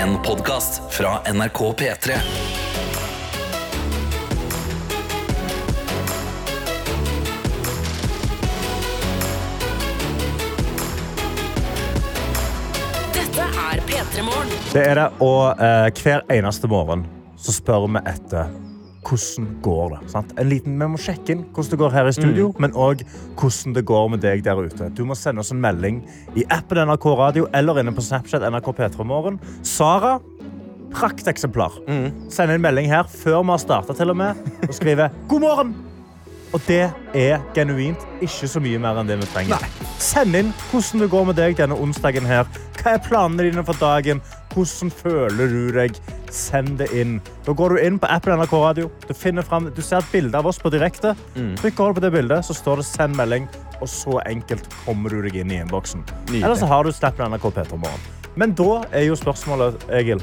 En podkast fra NRK P3. Dette er P3 Morgen. Det er det, og eh, hver eneste morgen så spør vi etter hvordan går det. Sant? En liten, vi må sjekke inn hvordan det går her i studio, men òg hvordan det går med deg der ute. Du må sende oss en melding i appen NRK Radio eller inne på Snapchat NRK P3 Morgen. Sara, prakteksemplar. Send en melding her før vi har starta, til og med, og skriver 'God morgen'. Og det er genuint ikke så mye mer enn det vi trenger. Send inn hvordan det går med deg denne onsdagen her. Hva er planene dine for dagen? Hvordan føler du deg? Send det inn. Da går du inn på appen NRK Radio. Du, frem, du ser et bilde av oss på direkte. Trykker du på det bildet, så står det 'send melding', og så enkelt kommer du deg inn i innboksen. Eller så har du snappen NRK P3 Morgen. Men da er jo spørsmålet, Egil,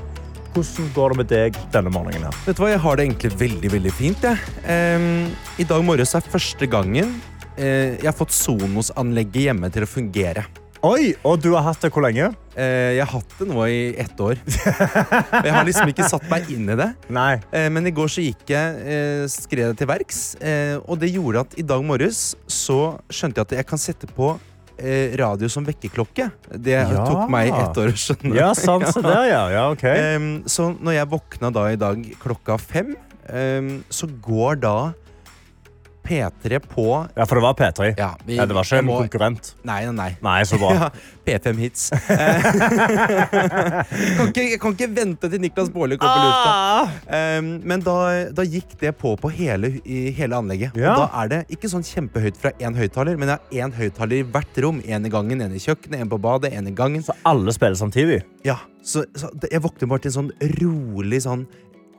hvordan går det med deg denne morgenen her? Vet du hva, Jeg har det egentlig veldig veldig fint. Jeg. Um, I dag morges er første gangen uh, jeg har fått Sonos-anlegget hjemme til å fungere. Oi, og du har hatt det hvor lenge? Eh, jeg har hatt det nå i ett år. Jeg har liksom ikke satt meg inn i det. Eh, men i går så gikk jeg, eh, skrev til verks, eh, og det gjorde at i dag morges så skjønte jeg at jeg kan sette på eh, radio som vekkerklokke. Det Ja. tok meg ett år å skjønne. Ja, sant så der, ja. ja ok. Em, så når jeg våkna da i dag klokka fem, em, så går da P3 på Ja, for det var P3. Ja, vi- Ja, det var ikke en må- konkurrent. Nei, nei, nei. Nei, så bra. Ja, P5 Hits. Eh, kan ikke, jeg kan ikke vente til Niklas Baarli kommer på lufta. Um, men da, da gikk det på på hele, i hele anlegget. Ja. Da er det ikke sånn kjempehøyt fra én høyttaler, men det er én høyttaler i hvert rom. En i gangen, en i kjøkkenet, en på badet, en i gangen. Så alle spiller samtidig? Ja, så, så Jeg våkner bare til en sånn rolig sånn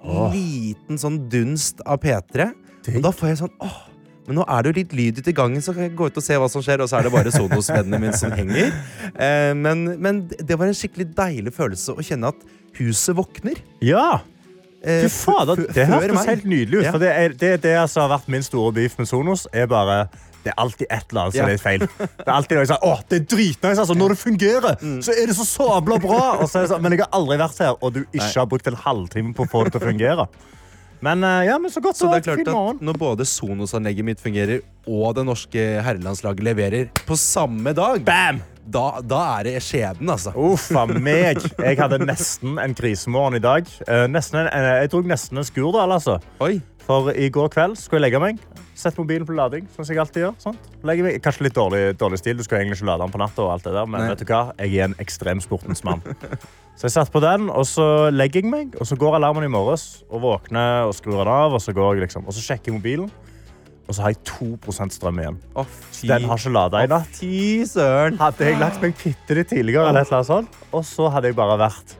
Åh. liten sånn dunst av P3. Og da får jeg sånn åh, men nå er det jo litt lyd ute i gangen, så kan jeg gå ut og se hva som skjer. Og så er det bare Sonos-vennene mine som henger. Eh, men, men det var en skikkelig deilig følelse å kjenne at huset våkner. Ja! Eh, Fy fader, det høres hørtes helt nydelig ut. Ja. For det er det, det som har vært min store beef med Sonos, er bare det er alltid et eller annet som Ja. er feil. Det er alltid noe sånn, Åh, det er dritnice, altså. Når det fungerer, Mm. så er det så sabla bra. Så sånn, men jeg har aldri vært her, og du ikke har brukt en halvtime på å få det til å fungere. Men eh, ja, men så godt Så så det er klart at Når både Sonos-anlegget mitt fungerer og det norske herrelandslaget leverer på samme dag, Bam! Da, da er det skjebnen, altså. Uff a meg. Jeg hadde nesten en krisemorgen i dag. Eh, nesten en, eh, jeg tok nesten en skurdal, altså. Oi. For i går kveld skulle jeg legge meg. Sett mobilen på lading, som jeg alltid gjør. Sant? Kanskje litt dårlig, dårlig stil, du skulle egentlig ikke lade den på natta, og alt det der, men Nei. vet du hva? jeg er en ekstremsportens mann. Så jeg satt på den, og så legger jeg meg, og så går alarmen i morges, og våkner og skrur den av, og så går jeg liksom, og så sjekker jeg mobilen, og så har jeg 2 strøm igjen. Oh, den har ikke lada i natt. Hadde jeg lagt meg bitte litt tidligere, eller eller sånt, og så hadde jeg bare vært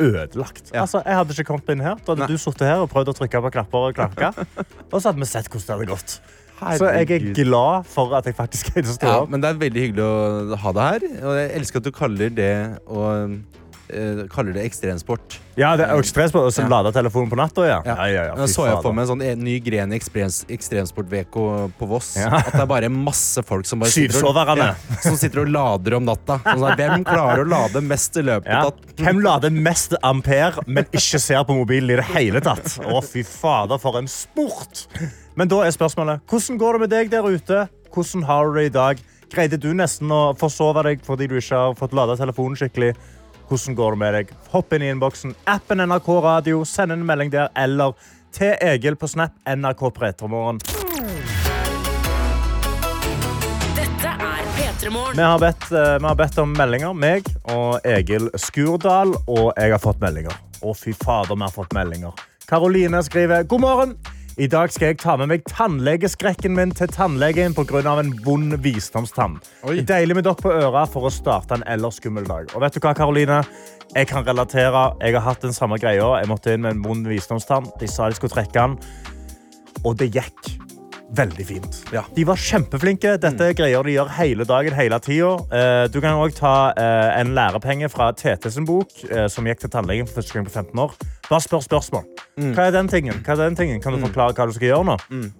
ødelagt. Ja. Altså, jeg hadde ikke kommet inn her. Da hadde Nei. du sittet her og prøvd å trykke på knapper og klanke. og så hadde vi sett hvordan det hadde gått. Så jeg er glad for at jeg faktisk greide å stå Ja, opp. men det er veldig hyggelig å ha deg her. Og jeg elsker at du kaller det, og, eh, kaller det ekstremsport. Ja, det er ekstremsport, og å Ja. lader telefonen på natta. Ja. Ja. Ja, ja, så jeg for meg en sånn en ny gren i ekstrems, ekstremsport-VK på Voss. At det er bare masse folk som bare sitter og, som sitter og lader om natta. Sånn at, hvem klarer å lade mest i løpet av Hvem lader mest ampere, men ikke ser på mobilen i det hele tatt? Å, fy fader, for en sport! Men da er spørsmålet, hvordan går det med deg der ute? Hvordan har du det i dag? Greide du nesten å forsove deg fordi du ikke har fått lada telefonen skikkelig? Hvordan går det med deg? Hopp inn i innboksen. Appen NRK Radio, send en melding der, eller til Egil på Snap, NRK Pretermorgen. Dette er P3 Morgen. Vi har, bedt, eh, vi har bedt om meldinger, meg og Egil Skurdal, og jeg har fått meldinger. Å, fy fader, vi har fått meldinger. Karoline skriver God morgen. I dag skal jeg ta med meg tannlegeskrekken min til tannlegen pga. en vond visdomstann. Oi. Deilig med dere på øra for å starte en ellers skummel dag. Og vet du hva, Karoline? Jeg kan relatere. Jeg har hatt den samme greia. Jeg måtte inn med en vond visdomstann. De sa de skulle trekke den, og det gikk veldig fint. Ja. De var kjempeflinke. Dette er greier de gjør hele dagen, hele tida. Eh, Du kan òg ta eh, en lærepenge fra TT sin bok, eh, som gikk til tannlegen for første gang på 15 år. Bare spør spørsmål. Hva er den tingen? Hva er den tingen? Kan du forklare hva du skal gjøre nå?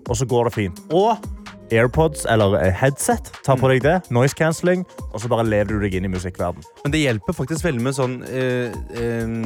Og så går det fint. Og AirPods eller eh, headset. Ta på deg det. Noise cancelling. Og så bare lever du deg inn i musikkverden. Men det hjelper faktisk veldig med sånn eh, eh,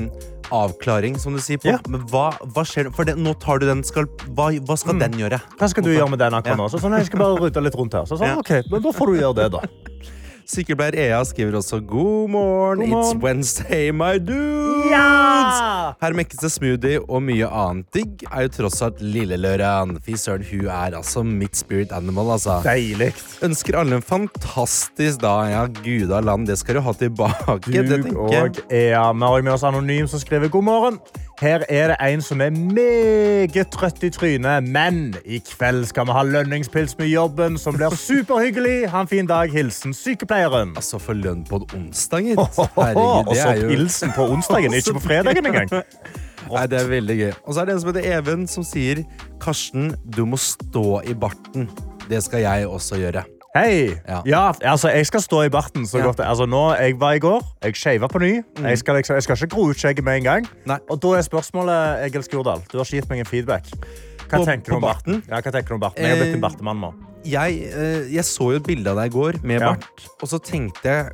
avklaring, som du sier. på Ja. Men hva, hva skjer For det, nå tar du den skal, Hva, hva skal den gjøre? Hva skal du gjøre med den akkurat nå? Så sånn, jeg skal bare rydde litt rundt her. Så sånn, Ja. ok, men Da får du gjøre det, da. Sykepleier Ea skriver også God morgen, God morgen. it's Wednesday, my dudes! Ja! Her mekkes det smoothie og mye annet digg. Er jo tross alt Lillelørdag. Fy søren, hun er altså mitt spirit animal, altså. Deilig. Ønsker alle en fantastisk dag. Ja, guda land, det skal du ha tilbake. det tenker jeg. og Ea. Vi har med oss Anonym som skriver god morgen. Her er det en som er meget trøtt i trynet, men i kveld skal vi ha lønningspils med jobben, som blir superhyggelig. Ha en fin dag. Hilsen sykepleieren. Altså, for lønn på en onsdag, gitt. Og Herregud, det er jo på onsdagen, ikke på fredagen engang. Nei, det er veldig gøy. Og så er det en som heter Even, som sier Karsten, du må stå i barten. Det skal jeg også gjøre. Hei! Ja. Ja. altså, jeg skal stå i barten så Ja. godt. Altså, nå, jeg var i går, jeg shava på ny. Jeg, skal, jeg skal ikke gro ut skjegget med en gang. Nei. Og da er spørsmålet, Egil Skurdal, du har ikke gitt meg en feedback. Hva På- tenker du på om barten? Ja, hva tenker du om barten? Jeg har blitt en Eh, bartemann nå. Jeg, eh, jeg så jo et bilde av deg i går med bart, og så tenkte jeg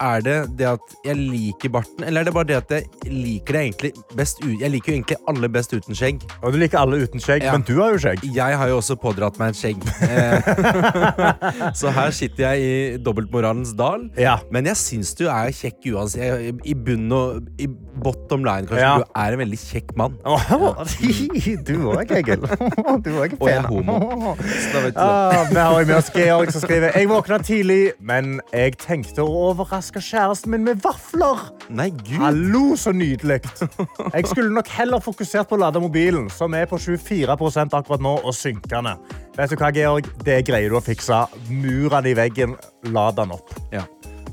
Er det det at jeg liker barten, eller er det bare det at jeg liker det egentlig best u Jeg liker jo egentlig alle best uten skjegg. Og du liker alle uten skjegg, Ja. men du har jo skjegg. Jeg har jo også pådratt meg et skjegg. Eh, så her sitter jeg i dobbeltmoralens dal. Ja. Men jeg syns du er kjekk uansett. Jeg- I bunn og i bottom line, kanskje. Ja. Du er en veldig kjekk mann. du òg, Egil. Du òg Og jeg er homo. Så da vet du det. Ah, vi har jo med oss Georg som skriver Jeg våkna tidlig, men jeg tenkte å overraske kjæresten min med vafler. Nei, gud. Hallo, så nydelig. Jeg skulle nok heller fokusert på å lade mobilen, som er på 24% akkurat nå, og synkende. Vet du hva, Georg? Det greier du å fikse. Mur den i veggen, lad den opp. Ja.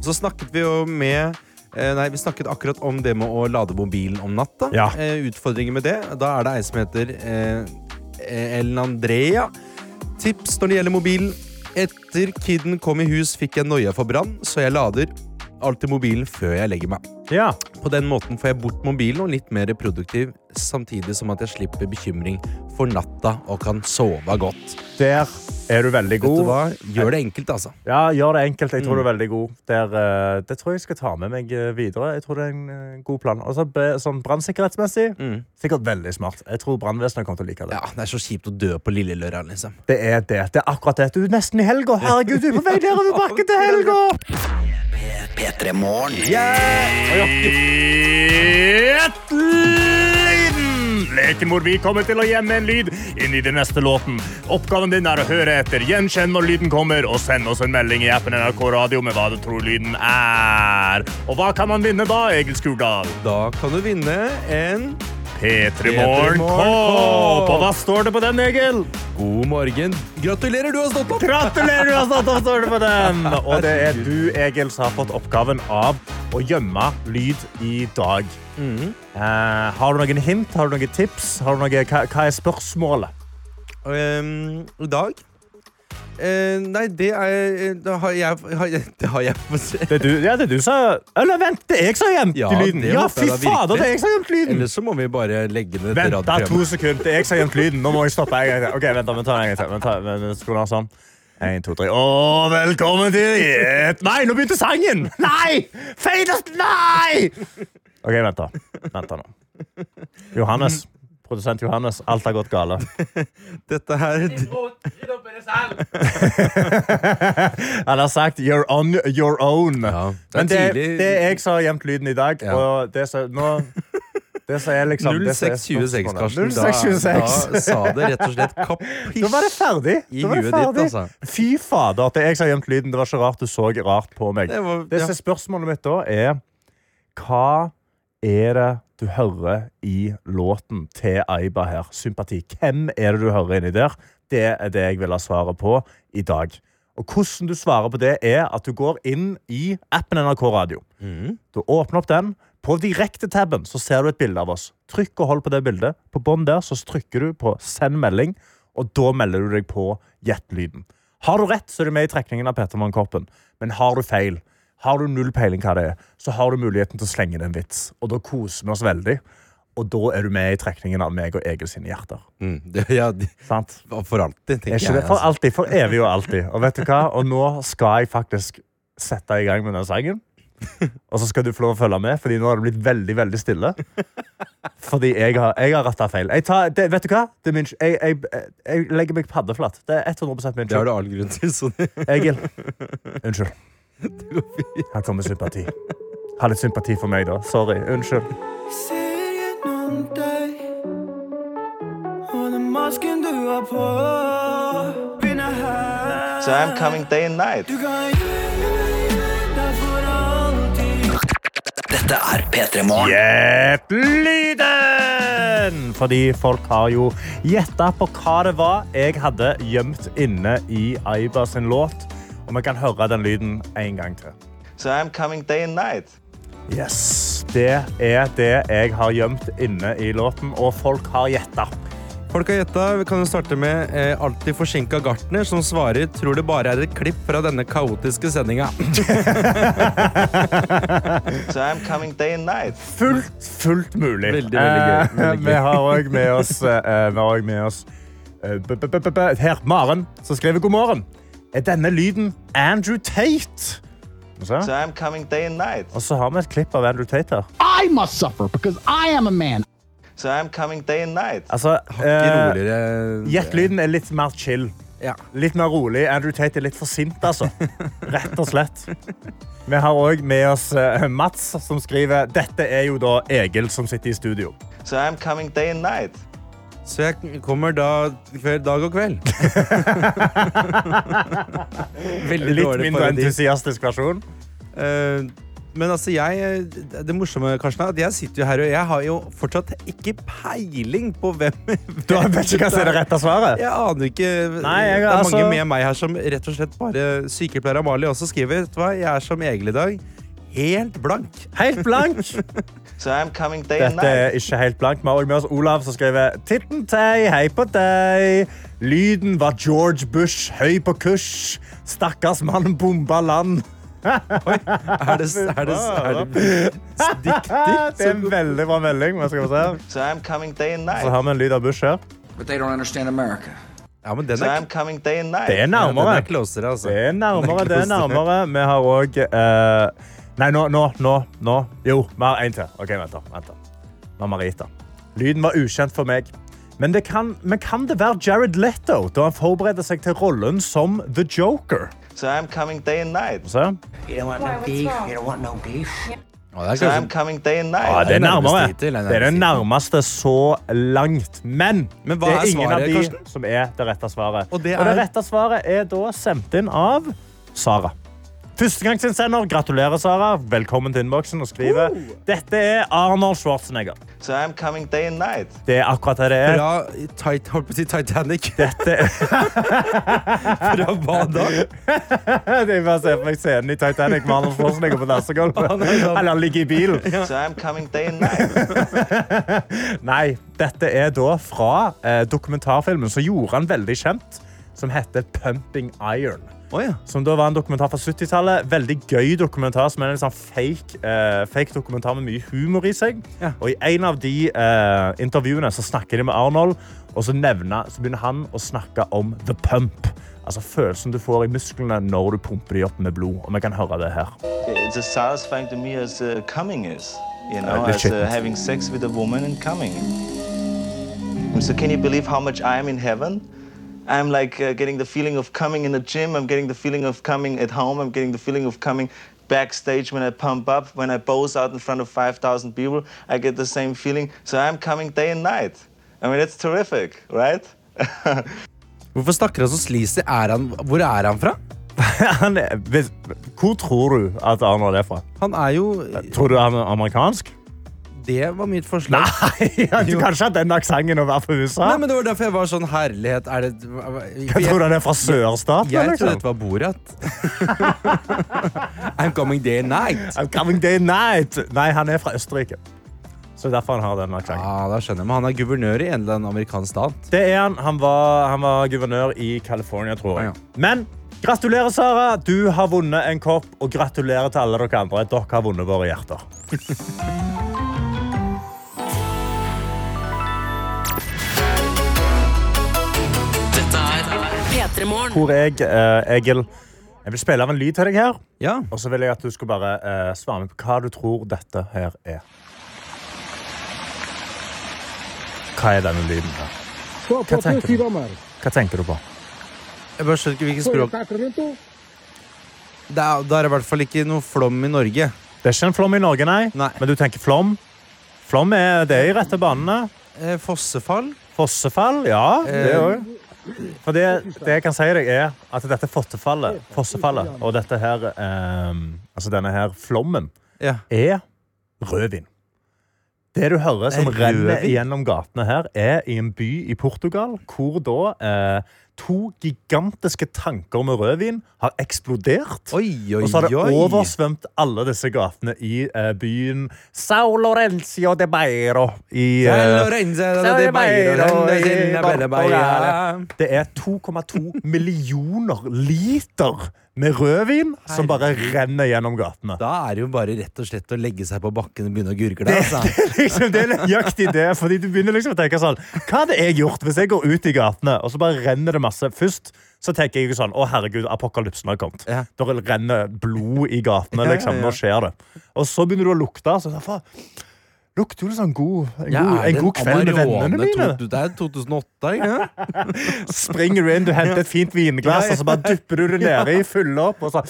Så snakket vi jo med eh, Nei, Vi snakket akkurat om det med å lade mobilen om natta. Ja. Eh, utfordringer med det. Da er det ei som heter eh, Ellen Andrea. Tips når det gjelder mobilen. Etter kiden kom i hus, fikk jeg noia for brann, så jeg lader alltid mobilen før jeg legger meg. Ja. På den måten får jeg bort mobilen og litt mer produktiv, samtidig som at jeg slipper bekymring for natta og kan sove godt. Der er du veldig Vet du god. hva? Gjør det enkelt, altså. Ja, gjør det enkelt. Jeg Mm. tror du er veldig god. Der, eh, det tror jeg skal ta med meg eh, videre. Jeg tror det er en eh, god plan. Og så sånn brannsikkerhetsmessig, Mm. sikkert veldig smart. Jeg tror brannvesenet kommer til å like det. Ja, Det er så kjipt å dø på lille lørdag, liksom. Det er det. Det er akkurat det. Du er nesten i helga. Herregud, du er på vei nedover bakken til helga! P3 Morgen. Lekemor, vi kommer til å gjemme en lyd inn i den neste låten. Oppgaven din er å høre etter, gjenkjenn når lyden kommer, og send oss en melding i appen NRK Radio med hva du tror lyden er. Og hva kan man vinne da, Egil Skurdal? Da kan du vinne en P3 Morgen Morgen Kopp. Kopp. Hva står det på den, Egil? god morgen. Gratulerer, du har stått opp! Gratulerer, du har stått opp, står det på den. Og det er du, Egil, som har fått oppgaven av å gjemme lyd i dag. Eh, har du noen hint? Har du noen tips? Har du noen, hva, hva er spørsmålet? Um, I dag Eh, Nei, det er Det har jeg, har Det har jeg se. Det du, ja, det du som Eller vent, det er jeg som har gjemt Ja, lyden. Ja, fy jeg fader, det er jeg som har gjemt lyden. Ellers så må vi bare legge ned Vent da, to sekunder. Det er jeg som har gjemt lyden. Nå må jeg stoppe til. Ok, vent da, vi tar en gang til. Vent da, vi, skru ned sånn. En, to, tre. Og velkommen til et... Nei, nå begynte sangen! Nei! Feilest nei! Ok, vent da. Vent da nå. Johannes. Produsent Johannes. Alt har gått galt. Dette her Han har sagt you're on your own. Ja, det Men det, det er jeg som har gjemt lyden i dag. Ja. Og det som nå det som er liksom det som er 0626. Karsten. Da, 0626. da sa det rett og slett Da kapisj var det ferdig. i Da var det huet ditt, altså. Fy fader, det er jeg som har gjemt lyden. Det var ikke rart du så rart på meg. Det var- Det som er spørsmålet mitt da, er Hva er det du hører i låten til Aiba her? Sympati. Hvem er det du hører inni der? Det er det jeg vil ha svaret på i dag. Og hvordan du svarer på det, er at du går inn i appen NRK Radio. Mm. Du åpner opp den. På direktetabben så ser du et bilde av oss. Trykk og hold på det bildet. På bånn der så trykker du på 'send melding', og da melder du deg på Gjett-lyden. Har du rett, så er du med i trekningen av Petermann-koppen. Men har du feil, har du null peiling hva det er, så har du muligheten til å slenge inn en vits. Og da koser vi oss veldig. Og da er du med i trekningen av meg og Egil sine hjerter. Mm. Det, ja, de, for alltid, tenker Er jeg. Altså. for alltid? For evig og alltid. Og vet du hva? Og nå skal jeg faktisk sette i gang med den sangen. Og så skal du få lov å følge med, Fordi nå har det blitt veldig veldig stille. Fordi jeg har, jeg har retta feil. Jeg tar, det, vet du hva? Det min, jeg, jeg, jeg legger meg paddeflatt. Det er 100 min Det har skyld. du all grunn til. Så det, går fint. Her kommer sympati. Ha litt sympati for meg, da. Sorry. Unnskyld. Ser gjennom deg Og den masken du har på Begynner her So I'm coming day and night. Du kan gjøre det for alltid Dette er P3 Morgen. Gjett lyden! Fordi folk har jo gjetta på hva det var jeg hadde gjemt inne i Aiba sin låt. Og vi kan høre den lyden en gang til. So I'm coming day and night. Yes, Det er det jeg har gjemt inne i låten, og folk har gjetta. folk har gjetta. Vi kan jo starte med eh, alltid forsinka gartner, som svarer tror det bare er et klipp fra denne kaotiske sendinga. So I'm coming day and night. Fullt, fullt mulig. Veldig, veldig gøy, Eh, veldig gøy. Vi har òg med oss, eh, vi har også med oss eh, b- b- b- b- Her, Maren, som skriver god morgen. Er denne lyden Andrew Tate? Så. So I'm coming day and night. Og så har vi et klipp av Andrew Tate her. I must suffer because I am a man. So I'm coming day and night. Altså, eh. Gjettelyden er litt mer chill. Ja. Litt mer rolig. Andrew Tate er litt for sint, altså. Rett og slett. Vi har òg med oss eh, Mats, som skriver Dette er jo da Egil som sitter i studio. So I'm coming day and night. Så jeg kommer da kveld, dag og kveld. Veldig Litt dårlig mindre parodi. entusiastisk versjon. Eh, men altså, jeg Det morsomme, Karsten, er at jeg sitter jo her og jeg har jo fortsatt ikke peiling på hvem Du vet ikke hva som er det rette svaret? Jeg aner ikke. Nei, jeg- det er altså- mange med meg her som rett og slett bare Sykepleier Amalie også skriver Vet du hva, jeg er som Egil i dag. Helt blank. Helt blank. So I'm coming day and Dette er ikke helt blank. Vi har også med oss Olav, som skriver Titten tei, hei på deg. Lyden var George Bush, høy på kurs. Stakkars mann bomba land. Er det, er det, er det er Det er en veldig bra melding. Skal vi se? So I'm coming day and night. Så har vi en lyd av Bush her. But they don't understand America. Ja, men den So er, I'm coming day and Det er night. ja, den er closere, altså. Det er nærmere. Det er nærmere. Vi har òg Nei, nå, nå, nå, nå. Jo, vi har en til. Ok, vent da, vent da. Marita. Lyden var ukjent for meg. Men, det kan, men kan det være Jared Leto da han forbereder seg til rollen som The Joker? So I'm coming day and night. Se. You don't want no beef. You don't want no beef. Ja, det er So I'm kanskje, coming day and night. det er det er nærmere. det er Det er det nærmest nærmeste så langt. Men, Men hva det er er ingen av de Karsten? som er det rette svaret. Og det Og det er- rette svaret er da sendt inn av Sara. Førstegangsinnsender. Gratulerer, Sara. Velkommen til innboksen. Og skriver Dette er Arnold Schwarzenegger. So I'm coming day and night. Det er akkurat det det er. Fra tit, holdt på å si Titanic. Dette Fra hva da? Det er bare å se for meg scenen i Titanic med Arnold Schwarzenegger på dansegulvet. Er Eller han ligger i bilen. So I'm coming day and night. Nei, dette er da fra eh, dokumentarfilmen som gjorde han veldig kjent, som heter Pumping Iron. Å ja. Som da var en dokumentar fra 70-tallet. Veldig gøy dokumentar som er en sånn fake, eh, fake dokumentar med mye humor i seg. Ja. Og i en av de eh, intervjuene så snakker de med Arnold, og så, nevner, så begynner han å snakke om the pump. Altså følelsen du får i musklene når du pumper de opp med blod. Og vi kan høre det her. It's as satisfying to me as uh, coming is. You know, Uh, as uh, having sex with a woman and coming. So can you believe how much I am in heaven? I'm like uh, getting the feeling of coming in the gym. I'm getting the feeling of coming at home. I'm getting the feeling of coming backstage when I pump up, when I pose out in front of 5,000 people. I get the same feeling. So I'm coming day and night. I mean, it's terrific, right? Hvorfor snakker han så sleazy? Er han, hvor er han fra? Han er, hvor tror du at Arnold er fra? Han er jo Tror du han er amerikansk? Det var mitt forslag. Nei, du kan ikke ha den aksenten og være fra USA. Nei, men Det var derfor jeg var sånn herlighet Er det Jeg tror han er fra sørstaten. Jeg jeg trodde dette var Borat. I'm coming day night. I'm coming day night. Nei, han er fra Østerrike. Så derfor han har den aksenten. Ja, da skjønner jeg, Men han er guvernør i en eller annen amerikansk stat. Det er han. Han var, han var guvernør i California, tror jeg. Ja. Men gratulerer, Sara. Du har vunnet en kopp, og gratulerer til alle dere andre. Dere har vunnet våre hjerter. hvor jeg, eh, Egil Jeg vil spille av en lyd til deg her, Ja. og så vil jeg at du skal bare eh, svare meg på hva du tror dette her er. Hva er denne lyden her? Hva tenker du? Hva tenker du på? Jeg bare skjønner ikke hvilket språk? Det er, det er i hvert fall ikke noe flom i Norge. Det er ikke en flom i Norge, nei. Nei. Men du tenker flom? Flom er, det er i rette banene. Eh, fossefall? Fossefall, ja. Det Eh. òg. For det, det jeg kan si deg, er at dette fossefallet, fossefallet og dette her eh, Altså denne her flommen Ja. er rødvin. Det du hører som er renner gjennom gatene her, er i en by i Portugal, hvor da eh, to gigantiske tanker med rødvin har eksplodert. Oi, oi, Og så har det oi. oversvømt alle disse gatene i uh, byen Sao Lorenzo de Beiro i eh, Det er 2,2 millioner liter med rødvin som bare renner gjennom gatene. Da er det jo bare rett og slett å legge seg på bakken og begynne å gurgle. Altså. liksom, det er nøyaktig det, fordi du begynner liksom å tenke sånn Hva hadde jeg gjort hvis jeg går ut i gatene, og så bare renner det masse? Først så tenker jeg jo sånn Å, herregud, apokalypsen har kommet. Ja. Da renner blod i gatene, liksom. Nå skjer det. Og så begynner du å lukte. Så, lukter jo litt sånn god, en god, en god kveld med vennene mine. To, det er 2008, ikke? Springer du inn, du henter et fint vinglass, og så bare dupper du det nedi, fyller opp, og så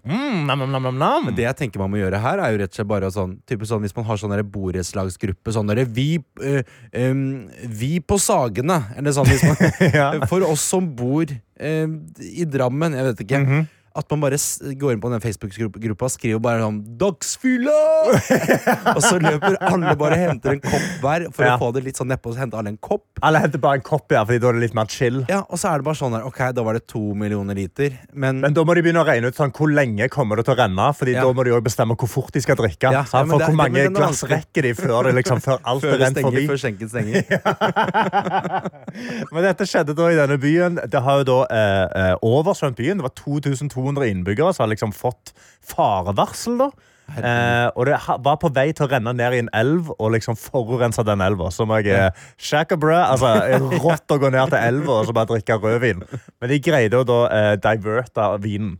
mm, nam, nam, nam. Det jeg tenker man må gjøre her, er jo rett og slett bare sånn, sånn Hvis man har sånn borettslagsgruppe, sånn der vi, eh, em, vi på Sagene, eller sånn hvis man, Ja. For oss som bor eh, i Drammen, jeg vet ikke Mhm. At man bare går inn på den Facebook-gruppa og skriver bare sånn 'Dagsfylla!' og så løper alle bare og henter en kopp hver for Ja. å få det litt sånn nedpå. Så henter alle en kopp. Alle henter bare en kopp, ja, fordi da er det litt mer chill. Ja, Og så er det bare sånn her, ok, da var det to millioner liter. Men, Men da må de begynne å regne ut sånn, hvor lenge kommer det til å renne. Fordi Ja. da må de også bestemme hvor fort de skal drikke. Ja, For det- hvor mange glass rekker de før, det liksom, før alt før er det rent forbi? før skjenken stenger. Men dette skjedde da i denne byen. Det har jo da eh, eh, oversvømt byen. Det var 2200 innbyggere som har liksom fått farevarsel. da. Eh, og det var på vei til å renne ned i en elv og liksom forurense den elva. Som jeg er shackabrød. Altså, rått å gå ned til elva og så bare drikke rødvin. Men de greide å da eh, diverte vinen.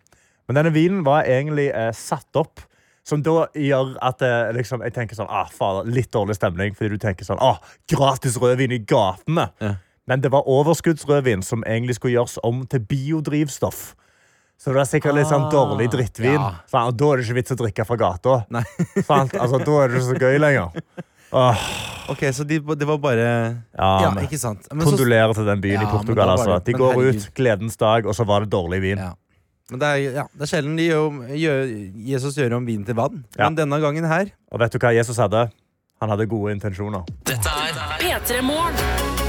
Men denne vinen var egentlig eh, satt opp som da gjør at eh, liksom, jeg tenker sånn, ah, fader, litt dårlig stemning, fordi du tenker sånn, ah, gratis rødvin i gatene. Ja. Men det var overskuddsrødvin som egentlig skulle gjøres om til biodrivstoff. Så det var sikkert litt sånn dårlig drittvin. ja. Sant? og da er det ikke vits å drikke fra gata. Altså, da er det ikke så gøy lenger. Åh, Ok, Så de, det var bare ja, Ja, ikke sant. Men så- Kondolerer til den byen Ja, i Portugal. da Altså. De går herregud. ut gledens dag, og så var det dårlig vin. Ja. Men det er, ja, det er sjelden de gjør, gjør, Jesus gjør om vin til vann. Ja. Men denne gangen her Og vet du hva Jesus hadde? Han hadde gode intensjoner. Dette er P3 Morgen.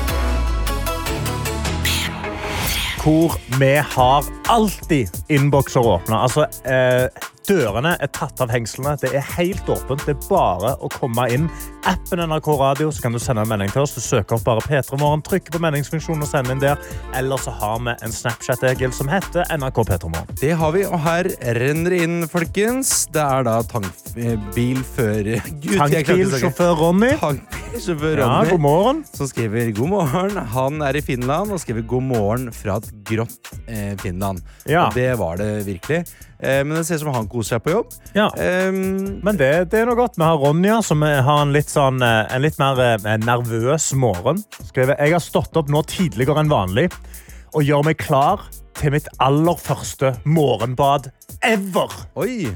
Hvor vi har alltid innbokser åpne. Altså, eh, dørene er tatt av hengslene. Det er helt åpent. Det er bare å komme inn. Appen NRK Radio, så kan du sende en melding til oss. Du søker opp bare P3 Morgen, trykker på meldingsfunksjonen og sender inn der. Eller så har vi en Snapchat, Egil, som heter NRK P3 Morgen. Det har vi, og her renner det inn, folkens. Det er da tankbilfører Tankbilsjåfør Ronny. Tankbilsjåfør Ronny. Ja, god morgen. som skriver god morgen. Han er i Finland og skriver god morgen fra et grått eh, Finland. Ja. Og det var det virkelig. Eh, men det ser ut som han koser seg på jobb. Ja. Um, Men det, det er noe godt. Vi har Ronja, som har en litt, sånn, eh, en litt mer eh, nervøs morgen. Skriver, jeg har stått opp nå tidligere enn vanlig og gjør meg klar til mitt aller første morgenbad ever. oi!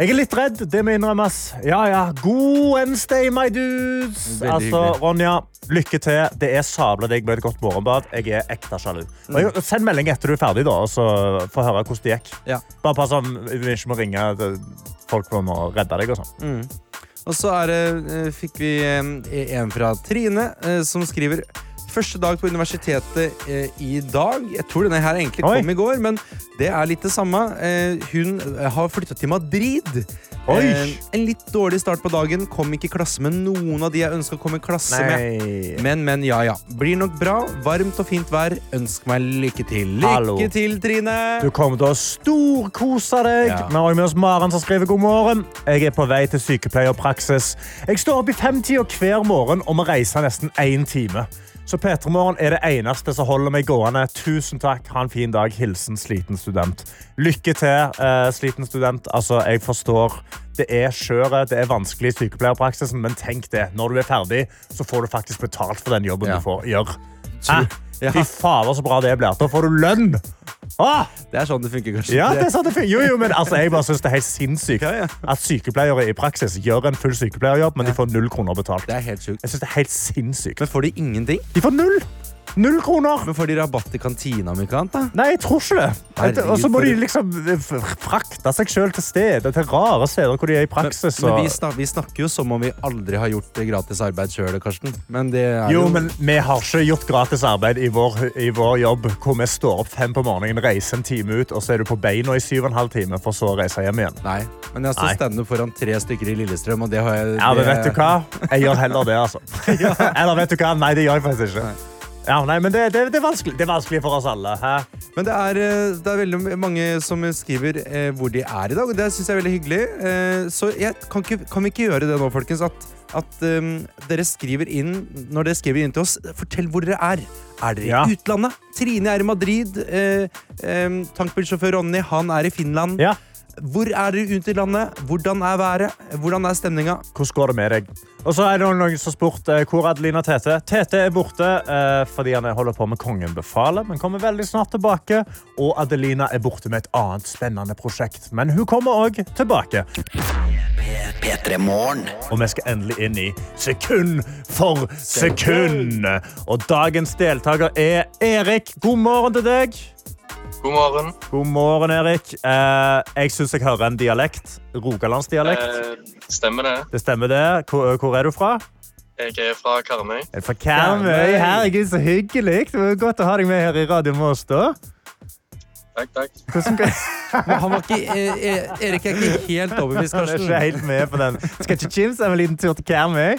Jeg er litt redd, det må innrømmes. Ja, ja. God Wednesday, my dudes! Altså. Ronja, lykke til. Det er sabla deg med et godt morgenbad. Jeg er ekte sjalu. Jeg- Send melding etter du er ferdig, da, og så få høre hvordan det gikk. Ja. Bare pass om vi ikke må ringe til folk for å redde deg og sånn. Og så er det, eh, fikk vi eh, en fra Trine, eh, som skriver Første dag på universitetet eh, i dag. Jeg tror denne her egentlig Oi. kom i går, men det er litt det samme. Eh, hun eh, har flytta til Madrid. Eh, en litt dårlig start på dagen. Kom ikke i klasse med noen av de jeg ønska å komme i klasse med. Men, men, ja, ja. Blir nok bra. Varmt og fint vær. Ønsk meg lykke til. Lykke Hallo. til, Trine! Du kommer til å storkose deg. Ja. Vi har med oss Maren som skriver god morgen. Jeg er på vei til sykepleierpraksis. Jeg står opp i femtida hver morgen og må reise nesten én time. Så P3 Morgen er det eneste som holder meg gående. Tusen takk. Ha en fin dag. Hilsen sliten student. Lykke til, uh, sliten student. Altså, jeg forstår. Det er skjøret, det er vanskelig i sykepleierpraksisen, men tenk det. Når du er ferdig, så får du faktisk betalt for den jobben Ja. du får gjøre. Ja. Fy fader, så bra det blir. Da får du lønn! Ah! Det er sånn det funker, kanskje. Ja, det er sånn det funker. Jo, jo, men altså, jeg bare synes det er helt sinnssykt Ja, ja. at sykepleiere i praksis gjør en full sykepleierjobb, men de får null kroner betalt. Det er helt sykt. Jeg synes det er helt sinnssykt. Men får de ingenting? De får null! Null kroner! Men får de rabatt i kantina om ikke annet, da? Nei, jeg tror ikke det. Herregud, Og så må for- de liksom f- frakte seg selv til steder, til rare steder hvor de er i praksis. men og- vi, snak, vi snakker jo som om vi aldri har gjort gratis arbeid sjøl, Karsten. Men det er Jo, jo men vi har ikke gjort gratis arbeid i vår, i vår jobb, hvor vi står opp fem på morgenen, reiser en time ut, og så er du på beina i syv og en halv time, for så å reise hjem igjen. Nei. Men jeg står Nei. standup foran tre stykker i Lillestrøm, og det har jeg Ja, men vet du hva? Jeg gjør heller det, altså. Eller vet du hva? Nei, det gjør jeg faktisk ikke. Ja, nei, men det, det, det, er det er vanskelig for oss alle. Hæ? Men det er, eh, det er veldig mange som skriver eh, hvor de er i dag, og det syns jeg er veldig hyggelig. Eh, så jeg, kan, ikke, kan vi ikke gjøre det nå, folkens? At, at um, dere skriver inn Når dere skriver inn til oss, fortell hvor dere er. Er dere Ja. i utlandet? Trine er i Madrid. Eh, eh, tankbilsjåfør Ronny han er i Finland. Ja. Hvor er dere ute i landet? Hvordan er været? Hvordan er stemninga? Hvordan går det med deg? Og så er det noen som spurt eh, hvor er Adelina Tete. Tete er borte eh, fordi han holder på med Kongen befaler, men kommer veldig snart tilbake. Og Adelina er borte med et annet spennende prosjekt, men hun kommer òg tilbake. P3 Og vi skal endelig inn i sekund for sekund. Og dagens deltaker er Erik. God morgen til deg. God morgen. God morgen, Erik. Eh, jeg syns jeg hører en dialekt. Rogalandsdialekt. Eh, stemmer det. Det stemmer, det. Hvor, hvor er du fra? Jeg er fra Karmøy. Er fra Karmøy? Karmøy. Herregud, så hyggelig. Det var godt å ha deg med her i Radio Moss. da. Takk, takk. Hvordan Men Han var ikke, eh, eh, Erik er ikke helt overbevist, Han er Karsten. ikke helt med på den. Skal ikke Chims ha en liten tur til Karmøy?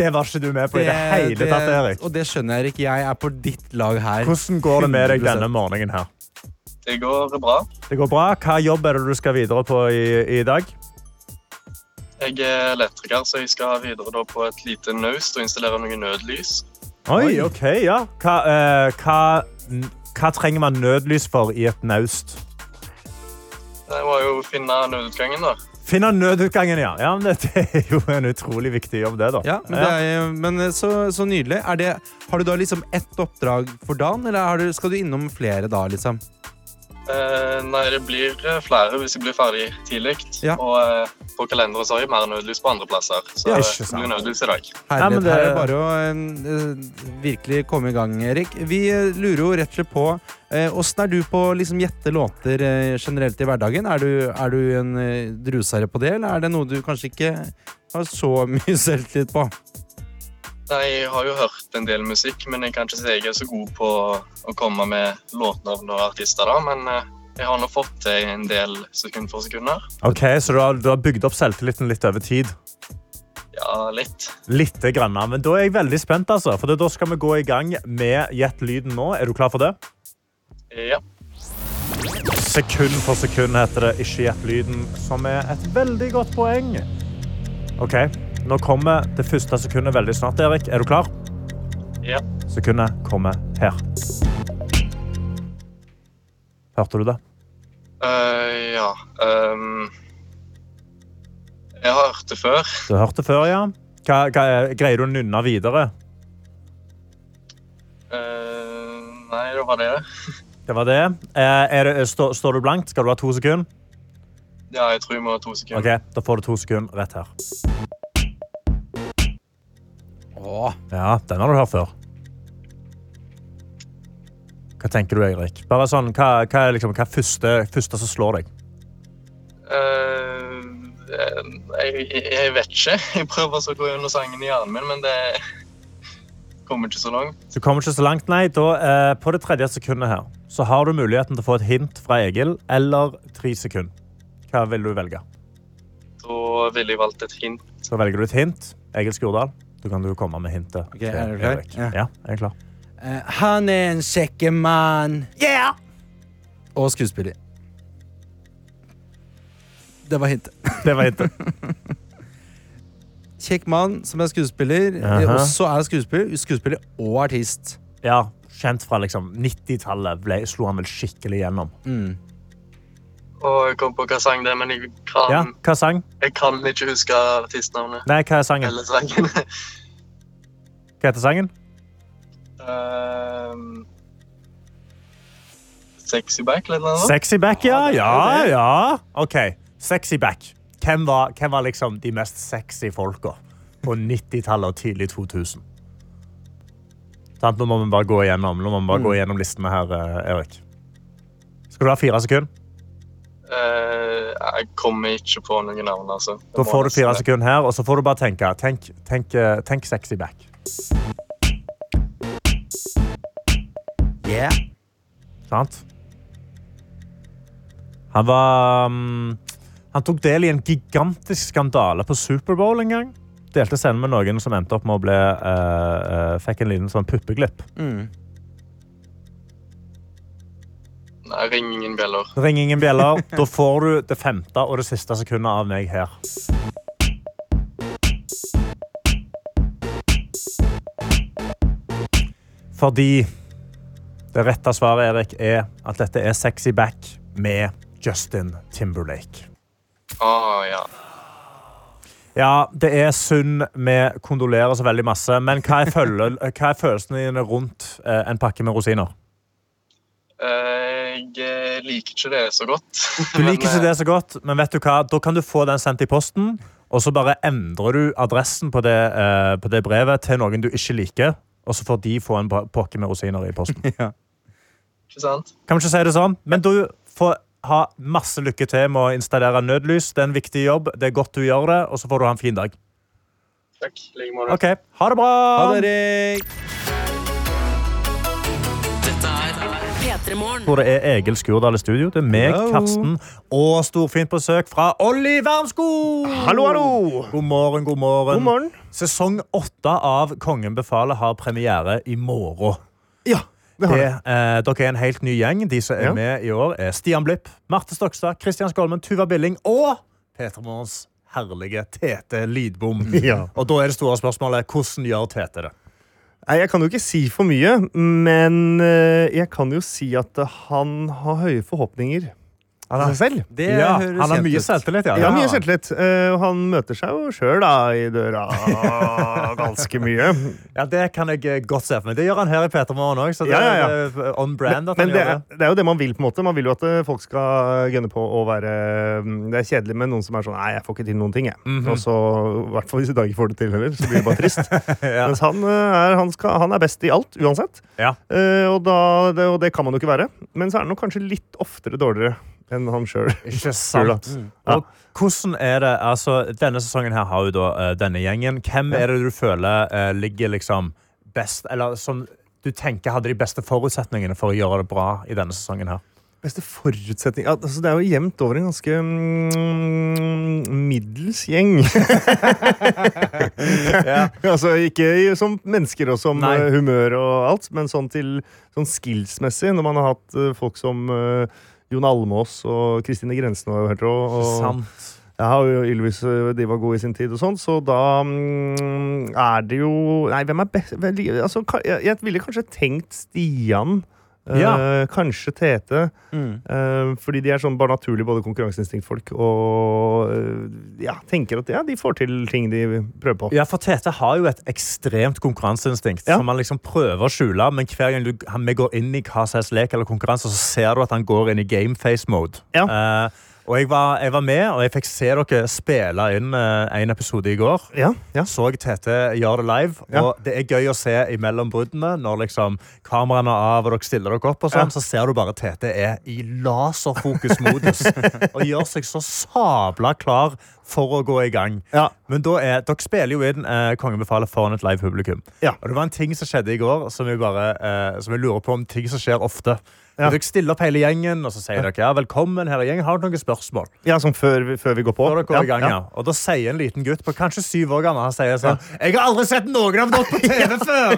Det var ikke du med på i det hele tatt, Erik. Og det skjønner jeg, Erik. Jeg er på ditt lag her. Hvordan går det med deg denne morgenen her? Det går bra. Det går bra. Hva jobb er det du skal videre på i, i dag? Jeg er elektriker, så jeg skal videre da på et lite naust og installere noen nødlys. Oi, ok, ja. Hva, eh, hva, hva trenger man nødlys for i et naust? Jeg må jo finne nødutgangen, da. Finne nødutgangen, ja. ja men det, er jo en utrolig viktig jobb, det, da. Ja, men, det er, men eh, så, så nydelig. Er det, har du da liksom ett oppdrag for dagen, eller har du, skal du innom flere da, liksom? Eh, nei, det blir eh, flere hvis jeg blir ferdig tidlig. Ja. Og eh, på kalenderen så har jeg mer nødlys på andre plasser. Så Ja, eh, det blir nødlys i dag. Herlighet. nei, men det- Her er det bare å en, virkelig komme i gang, Erik. Vi eh, lurer jo rett og slett på eh, Åssen er du på å liksom, gjette låter eh, generelt i hverdagen? Er du, er du en eh, drusere på det, eller er det noe du kanskje ikke har så mye selvtillit på? Nei, Jeg har jo hørt en del musikk, men jeg kan ikke si jeg er så god på å komme med låtnavn og artister. da, Men eh, jeg har nå fått til en del sekund for sekunder. Ok, Så du har, du har bygd opp selvtilliten litt over tid? Ja, litt. Litte grann, men da er jeg veldig spent, altså. For da skal vi gå i gang med Gjett lyden nå. Er du klar for det? Ja. Sekund for sekund heter det Ikke gjett lyden, som er et veldig godt poeng. OK, nå kommer det første sekundet veldig snart, Erik. Er du klar? Ja. Sekundet kommer her. Hørte du det? Uh, ja. um, jeg har hørt det før. Du har hørt det før, ja? Hva, hva, er- greier du å nynne videre? Uh, nei, det var det. Det var det. Eh, er det stå, står du blankt? Skal du ha to sekunder? Ja, jeg tror jeg må ha to sekunder. OK, da får du to sekunder rett her. Åh, Ja, den har du hørt før. Hva tenker du, Eirik? Bare sånn, hva, hva er liksom, hva er første, første som slår deg? Uh, jeg, jeg vet ikke. Jeg prøver å gå gjennom sangen i hjernen min, men det kommer ikke så langt. Du kommer ikke så langt, nei. Da, eh, på det tredje sekundet her, så har du muligheten til å få et hint fra Egil, eller tre sekunder. Hva vil du velge? Da ville jeg valgt et hint. Så velger du et hint. Egil Skurdal, du kan du komme med hintet. Ok, er du klar? Erik. Ja. Ja, jeg er klar. Eh, han er en sekkemann. Yeah! Og skuespiller. Det var hintet. Det var hintet. Kjekk mann som er skuespiller. Uh -huh. Også er skuespiller, skuespiller og artist. Ja, Kjent fra liksom 90-tallet slo han vel skikkelig gjennom. Og jeg kom på hva sang det er, men jeg kan, Ja, Hva sang? jeg kan ikke huske artistnavnet. Nei, hva er sangen? Eller sangen. Hva heter sangen? um, sexy back, eller noe? Sexy back, ja. Ja, ja. OK. Sexy back. Hvem var, hvem var liksom de mest sexy folka på 90-tallet og tidlig 2000? Sånn, Nå må vi bare gå igjennom, Nå må vi bare gå igjennom listene her, eh, Erik. Skal du ha fire sekunder? Uh, jeg kommer ikke på noen navn, altså. Da får du fire sekunder her, og så får du bare tenke. Tenk, tenk, eh, tenk sexy back. Yeah. Sant? Han var mm, Han tok del i en gigantisk skandale på Superbowl en gang. Delte scenen med noen som endte opp med å bli eh, eh, Fikk en liten sånn puppeglipp. Nei, ring ingen bjeller. Ring ingen bjeller. Da får du det femte og det siste sekundet av meg her. Fordi det rette svaret, Erik, er at dette er Sexy Back med Justin Timberlake. Å, ja. Ja, det er synd. Vi kondolerer så veldig masse. Men hva er, følel hva er følelsene dine rundt eh, en pakke med rosiner? Eh, jeg liker ikke det så godt. Du liker ikke det så godt, men vet du hva? da kan du få den sendt i posten. Og så bare endrer du adressen på det, eh, på det brevet til noen du ikke liker. Og så får de få en pakke med rosiner i posten. Ikke sant? Kan vi ikke si det sånn? Men du får ha masse lykke til med å installere nødlys. Det er en viktig jobb. Det er godt du gjør det, og så får du ha en fin dag. Takk. I like måte. Ok, Ha det bra! Ha det, Erik! Dette er hvor det er Egil Skurdal i studio. Det er meg, Hello. Karsten og storfint besøk fra Olli Wermskog. Hallo, hallo! God morgen, god morgen. God morgen. Sesong åtte av Kongen befaler har premiere i morgen. Ja, det eh, dere er en helt ny gjeng. De som er Ja. med i år, er Stian Blipp, Marte Stokstad, Kristian Skolmen, Tuva Billing og Peter Morgens herlige Tete Lydbom. Ja. Og da er det store spørsmålet hvordan gjør Tete det? Nei, Jeg kan jo ikke si for mye, men eh, jeg kan jo si at han har høye forhåpninger av seg selv. Det ja, høres han har mye selvtillit. Ja. Ja, mye selvtillit. Uh, han møter seg jo sjøl i døra ganske mye. Ja, Det kan jeg eh, godt se for meg. Det gjør han her i Peter Morgen òg. Ja, ja, ja. det er on brand Men han det gjør er, det. det er jo det man vil. på en måte Man vil jo at eh, folk skal gønne på å være mm, Det er kjedelig med noen som er sånn Nei, jeg får ikke til noen ting, jeg. Mhm. Og så, i hvert fall hvis du ikke får det til heller, så blir det bare trist. Mens han, eh, er, han, skal, han er best i alt, uansett. Ja. Uh, og, da, det, og det kan man jo ikke være. Men så er han nok kanskje litt oftere dårligere enn han sjøl. Ikke sant. Ja. Og hvordan er det, altså Denne sesongen her har jo da uh, denne gjengen. Hvem er det du føler uh, ligger liksom best Eller som du tenker hadde de beste forutsetningene for å gjøre det bra i denne sesongen her? Beste forutsetning altså Det er jo jevnt over en ganske mm, middels gjeng. altså ikke som mennesker og som Nei. eh, humør og alt, men sånn til sånn skillsmessig, når man har hatt folk som eh, Jon Almås og Kristine Grensen og, og, og Sant. jeg har jo Ylvis eh, de var gode i sin tid og sånn, så da mm, er det jo Nei, hvem er best altså, jeg, jeg ville kanskje tenkt Stian. Eh, Ja. kanskje Tete. eh, fordi de er sånn bare naturlig både konkurranseinstinktfolk og eh, ja, tenker at ja, de får til ting de prøver på. Ja, for Tete har jo et ekstremt konkurranseinstinkt Ja. som han liksom prøver å skjule. Men hver gang du, han, vi går inn i hva helst lek eller konkurranse, så ser du at han går inn i gameface-mode. Ja. Eh, og jeg var, jeg var med, og jeg fikk se dere spille inn uh, en episode i går. Ja, ja. Så Tete gjør det live, Ja. og det er gøy å se imellom bruddene. Når liksom kameraene er av og dere stiller dere opp, og sånn, så ser du bare Tete er i laserfokus-modus. og gjør seg så sabla klar for å gå i gang. Ja. Men da er, dere spiller jo inn uh, Kongen befaler foran et live publikum. Og det var en ting som skjedde i går, som jeg, bare, uh, som jeg lurer på om ting som skjer ofte. Ja. Dere stiller opp hele gjengen, og så sier dere ja, velkommen her gjengen. Har dere noen spørsmål? ja sånn før vi, før vi går på. Før dere går i gang, ja. Og da sier en liten gutt på kanskje syv år gammel Han sier sånn Jeg har aldri sett noen av dere på TV før!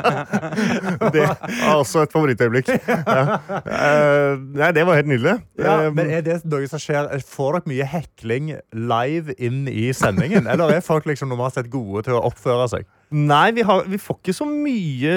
Det er også et favorittøyeblikk. Ja. Eh, nei, det var helt nydelig. Ja, Eh, men er det noe som skjer? Får dere mye hekling live inn i sendingen? Eller er folk liksom normalt sett gode til å oppføre seg? Nei, vi, har, vi får ikke så mye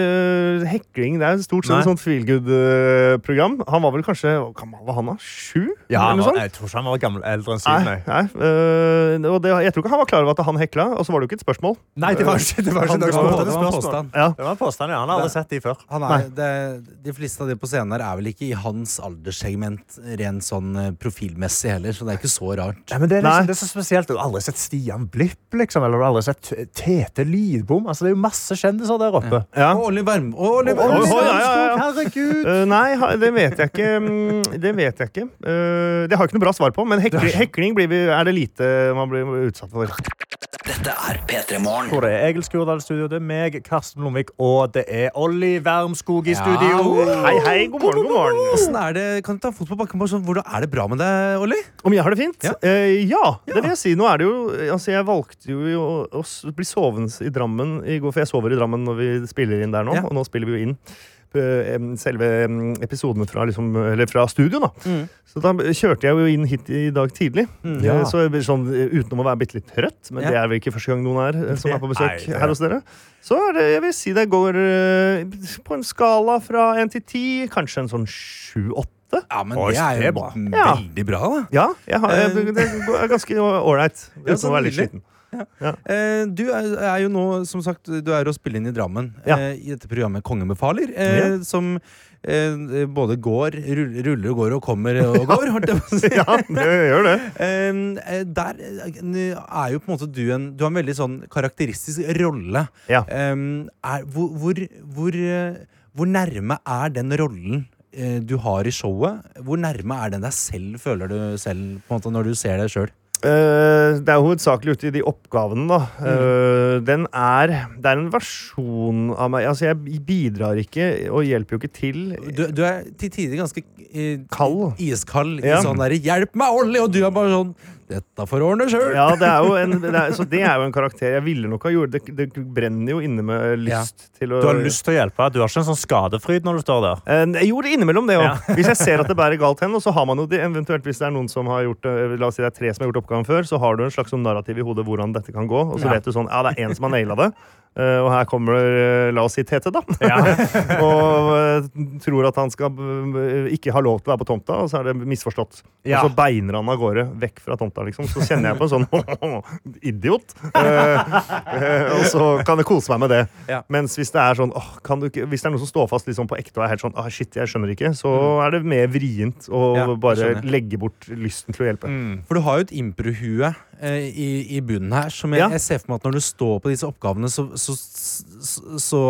hekling. Det er stort sett et sånt feel good-program. Han var vel kanskje hva gammel var han, da? Sju? Ja, han var, jeg tror ikke han var gammel, eldre enn syv. Nei, Nei, nei. og det, jeg tror ikke han var klar over at han hekla, og så var det jo ikke et spørsmål. nei det var ikke, det var ikke Det var, spørsmål. det var en påstand. Ja. Det var en påstand, ja. Han har aldri sett de før. Han er, det, de fleste av de på scenen her er vel ikke i hans alderssegment rent sånn eh, profilmessig heller, så det er ikke så rart. Nei, men det, er liksom, det er så spesielt. Du har aldri sett Stian Blipp, liksom. Eller du har aldri sett Tete Lidbom. Altså, det er jo masse kjendiser der oppe. Ja. Og Olli Werm... og Olli Oi, Werm- oi, ja, ja, ja. Herregud! Uh, nei, det vet jeg ikke. mm, Det vet jeg ikke. Uh, det har jeg ikke noe bra svar på, men hekling, hekling blir vi, er det lite man blir utsatt for. Dette er P3 Morgen. Hvor det er Egil Skurdal studio, det er meg, Karsten Lomvik, og det er Olli Wermskog i studio. Hei, hei, god morgen, god morgen. Åssen er det, Kan du ta fot på bakken? på Sånn, hvordan er det bra med deg, Olli? Om jeg har det fint? Ja. Uh, ja, det vil jeg si. Nå er det jo Altså, jeg valgte jo å, å bli sovende i Drammen i går, for jeg sover i Drammen når vi spiller inn der nå, Ja. og nå spiller vi jo inn selve episoden episodene fra, liksom, eller fra studio, da. Mm. Så da kjørte jeg jo inn hit i dag tidlig. Ja. Eh, Så jeg sånn, eh, utenom å være bitte litt trøtt, men Ja. det er vel ikke første gang noen er eh, som er på besøk Nei, her hos dere. Så er det, jeg vil si det går på en skala fra én til ti, kanskje en sånn sju-åtte. Ja, men Oi, det er jo bra. Veldig bra, da. Ja, jeg har, jeg, det er ganske ålreit. Ja, Uten så å være litt nydelig. Eh, du er, er jo nå, som sagt, du er å spille inn i Drammen Ja. eh, i dette programmet Kongen befaler, eh, Ja. som eh, både går, ruller, og går og kommer og går, holdt jeg på å si. Ja, det gjør det. Eh, der er jo på en måte du en Du har en veldig sånn karakteristisk rolle. Er, hvor, hvor, hvor, hvor nærme er den rollen du har i showet? Hvor nærme er den deg selv, føler du selv, på en måte, når du ser deg sjøl? Eh, det er hovedsakelig ute i de oppgavene, da. Mm. Eh, den er Det er en versjon av meg Altså, jeg bidrar ikke og hjelper jo ikke til. Du, du er til tider ganske eh, Kald. iskald. Ja. Sånn derre 'hjelp meg, ordentlig', Og du er bare sånn 'dette får ordne sjøl'. Ja, det er jo en, det er, så det er jo en karakter jeg ville nok ha gjort. Det, det brenner jo inne med lyst til å Du har lyst til å hjelpe. Du har ikke en sånn skadefryd når du står der. Eh, jo, det er innimellom det òg. Hvis jeg ser at det bærer galt hen, og så har man jo det, eventuelt hvis det er noen som har gjort eh, La oss si det er tre som har gjort oppgaven før, så har du en slags sånn narrativ i hodet hvordan dette kan gå. Og så Ja. vet du sånn Ja, det er én som har naila det. Eh, og her kommer, eh, la oss si Tete, da. Ja. og eh, tror at han skal ikke ha lov til å være på tomta, og så er det misforstått. Ja. Og så beiner han av gårde vekk fra tomta, liksom. Så kjenner jeg på en sånn idiot. Og så kan jeg kose meg med det. Ja. Mens hvis det er sånn åh, kan du ikke, Hvis det er noen som står fast liksom på ekte og er helt sånn ah, shit, jeg skjønner ikke, så er det mer vrient å Mm. Bare legge bort lysten til å hjelpe. For du har jo et improhue eh, i, i bunnen her, som jeg, jeg ser for meg at når du står på disse oppgavene, så, så, så, så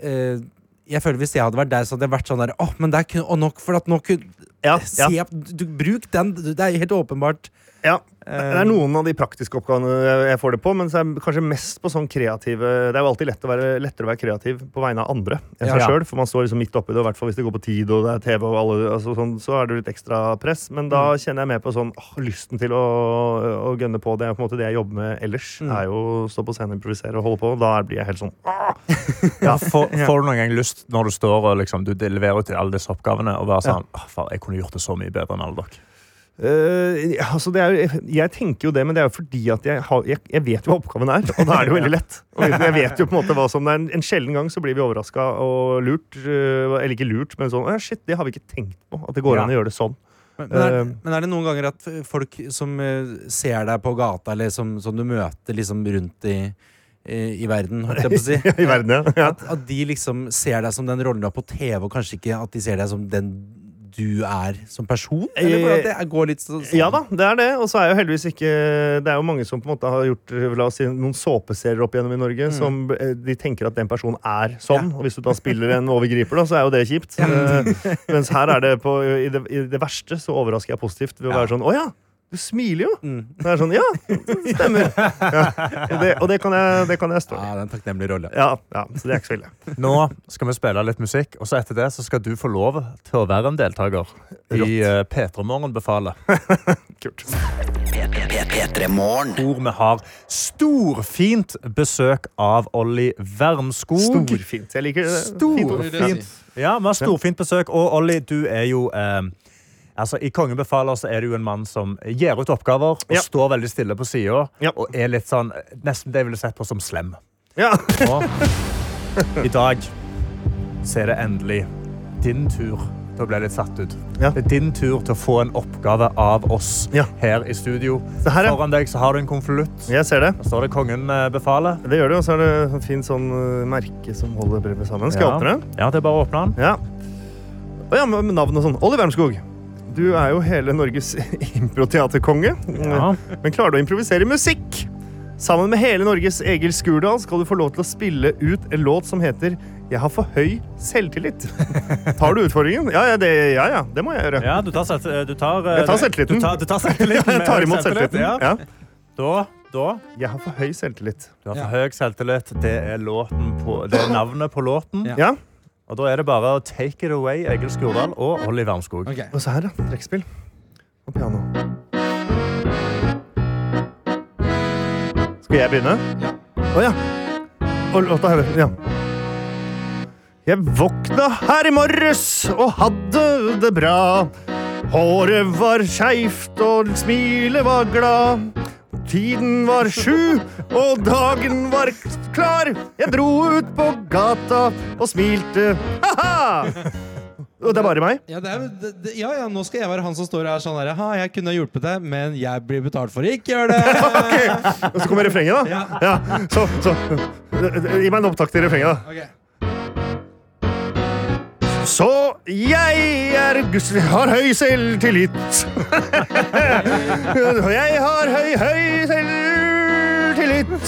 eh, Jeg føler Hvis jeg hadde vært der, så hadde jeg vært sånn der oh, men det er kun, og nok for at nå kunne Ja, Se, ja. du, Bruk den. Det er helt åpenbart. Ja. Eh, Det er noen av de praktiske oppgavene jeg- får det på, men så er det kanskje mest på sånn kreative Det er jo alltid lett å være, lettere å være kreativ på vegne av andre enn seg Ja. sjøl, for man står liksom midt oppi det, og i hvert fall hvis det går på tid og det er TV og alle, altså sånn, så er det litt ekstra press. Men da Mm. kjenner jeg mer på sånn åh, lysten til å, å gønne på. Det er på en måte det jeg jobber med ellers. Mm. er jo å stå på scenen, improvisere og holde på. Da blir jeg helt sånn åh! Ja, får, får du noen gang lyst når du står og liksom, du leverer ut alle disse oppgavene, og være sånn «Åh, far, Jeg kunne gjort det så mye bedre enn alle dere. Eh, altså det er, jeg tenker jo det, men det er jo fordi at jeg, har, jeg, jeg vet jo hva oppgaven er. Og da er det jo veldig lett. Jeg vet jo på en måte hva som det er. En, en sjelden gang så blir vi overraska og lurt. eh, eller ikke lurt, men sånn «Å, Shit, det har vi ikke tenkt på. At det går Ja. an å gjøre det sånn. Men, men, er, Eh, men er det noen ganger at folk som ser deg på gata, eller som, som du møter liksom rundt i, i, verden, holdt jeg på å si I verden, ja. at, at de liksom ser deg som den rollen du har på TV, og kanskje ikke at de ser deg som den du er som person? Eller at det går litt sånn? Ja da, det er det. Og så er jo heldigvis ikke Det er jo mange som på en måte har gjort la oss si, noen såpeserier opp igjennom i Norge som eh, de tenker at den personen er sånn. Og hvis du da spiller en overgriper, da, så er jo det kjipt. Ja. mens her er det på i det, I det verste så overrasker jeg positivt ved å Ja. være sånn Å ja! Du smiler jo. Det er sånn Ja, det stemmer. Ja. Og, det, og det, kan jeg, det kan jeg stå i. Ja, det er en takknemlig rolle. Ja, ja, så det er ikke så ille. Nå skal vi spille litt musikk, og så etter det så skal du få lov til å være en deltaker i uh, P3 Morgen befaler. Kult. P3 Morgen. Hvor vi har storfint besøk av Olli Wermskog. Storfint. Jeg liker det. Fint. Storfint. Ja, vi har storfint besøk. Og Olli, du er jo eh, Altså, I Kongen befaler så er det jo en mann som gir ut oppgaver og Ja. står veldig stille på sida. Ja. Og er litt sånn nesten det jeg ville sett på som slem. Ja. Og i dag så er det endelig din tur til å bli litt satt ut. Ja. Det er din tur til å få en oppgave av oss Ja. her i studio. Her, ja. Foran deg så har du en konvolutt. Jeg ser det. Der står det 'Kongen eh, befaler'. Det gjør det, og så er det et fint sånn uh, merke som holder brevet sammen. Skal jeg åpne det? Ja, det er bare å åpne den. Ja. Og ja, med navn og sånn. Olli Wermskog. Du er jo hele Norges improteaterkonge. Ja. Men klarer du å improvisere musikk? Sammen med hele Norges Egil Skurdal skal du få lov til å spille ut en låt som heter 'Jeg har for høy selvtillit'. Tar du utfordringen? Ja, ja, det, ja, ja, det må jeg gjøre. Ja, du tar, du tar, eh, Jeg tar selvtilliten. Du tar, du tar selvtilliten. Jeg tar imot selvtillit, selvtilliten. Ja. Ja. Da, da Jeg har for høy selvtillit. Du har for høy selvtillit. Det er, låten på, det er navnet på låten. Ja. Og da er det bare å take it away, Egil Skurdal og Olli Wermskog. Okay. Og så her, da. Trekkspill. Og piano. Skal jeg begynne? Ja. Å ja. Og låta her. Ja. Jeg våkna her i morges og hadde det bra. Håret var skeivt og smilet var glad. Tiden var sju, og dagen var klar. Jeg dro ut på gata og smilte. Ha-ha! Og det er bare meg. Ja, det er, det, ja, ja, nå skal jeg være han som står her sånn her Ha, jeg kunne hjulpet deg, men jeg blir betalt for ikke gjøre det. okay. Og så kommer refrenget, da. Ja. Så, så. Gi meg en opptak til refrenget, da. Okay. Så jeg er har høy selvtillit. Jeg har høy, høy selvtillit.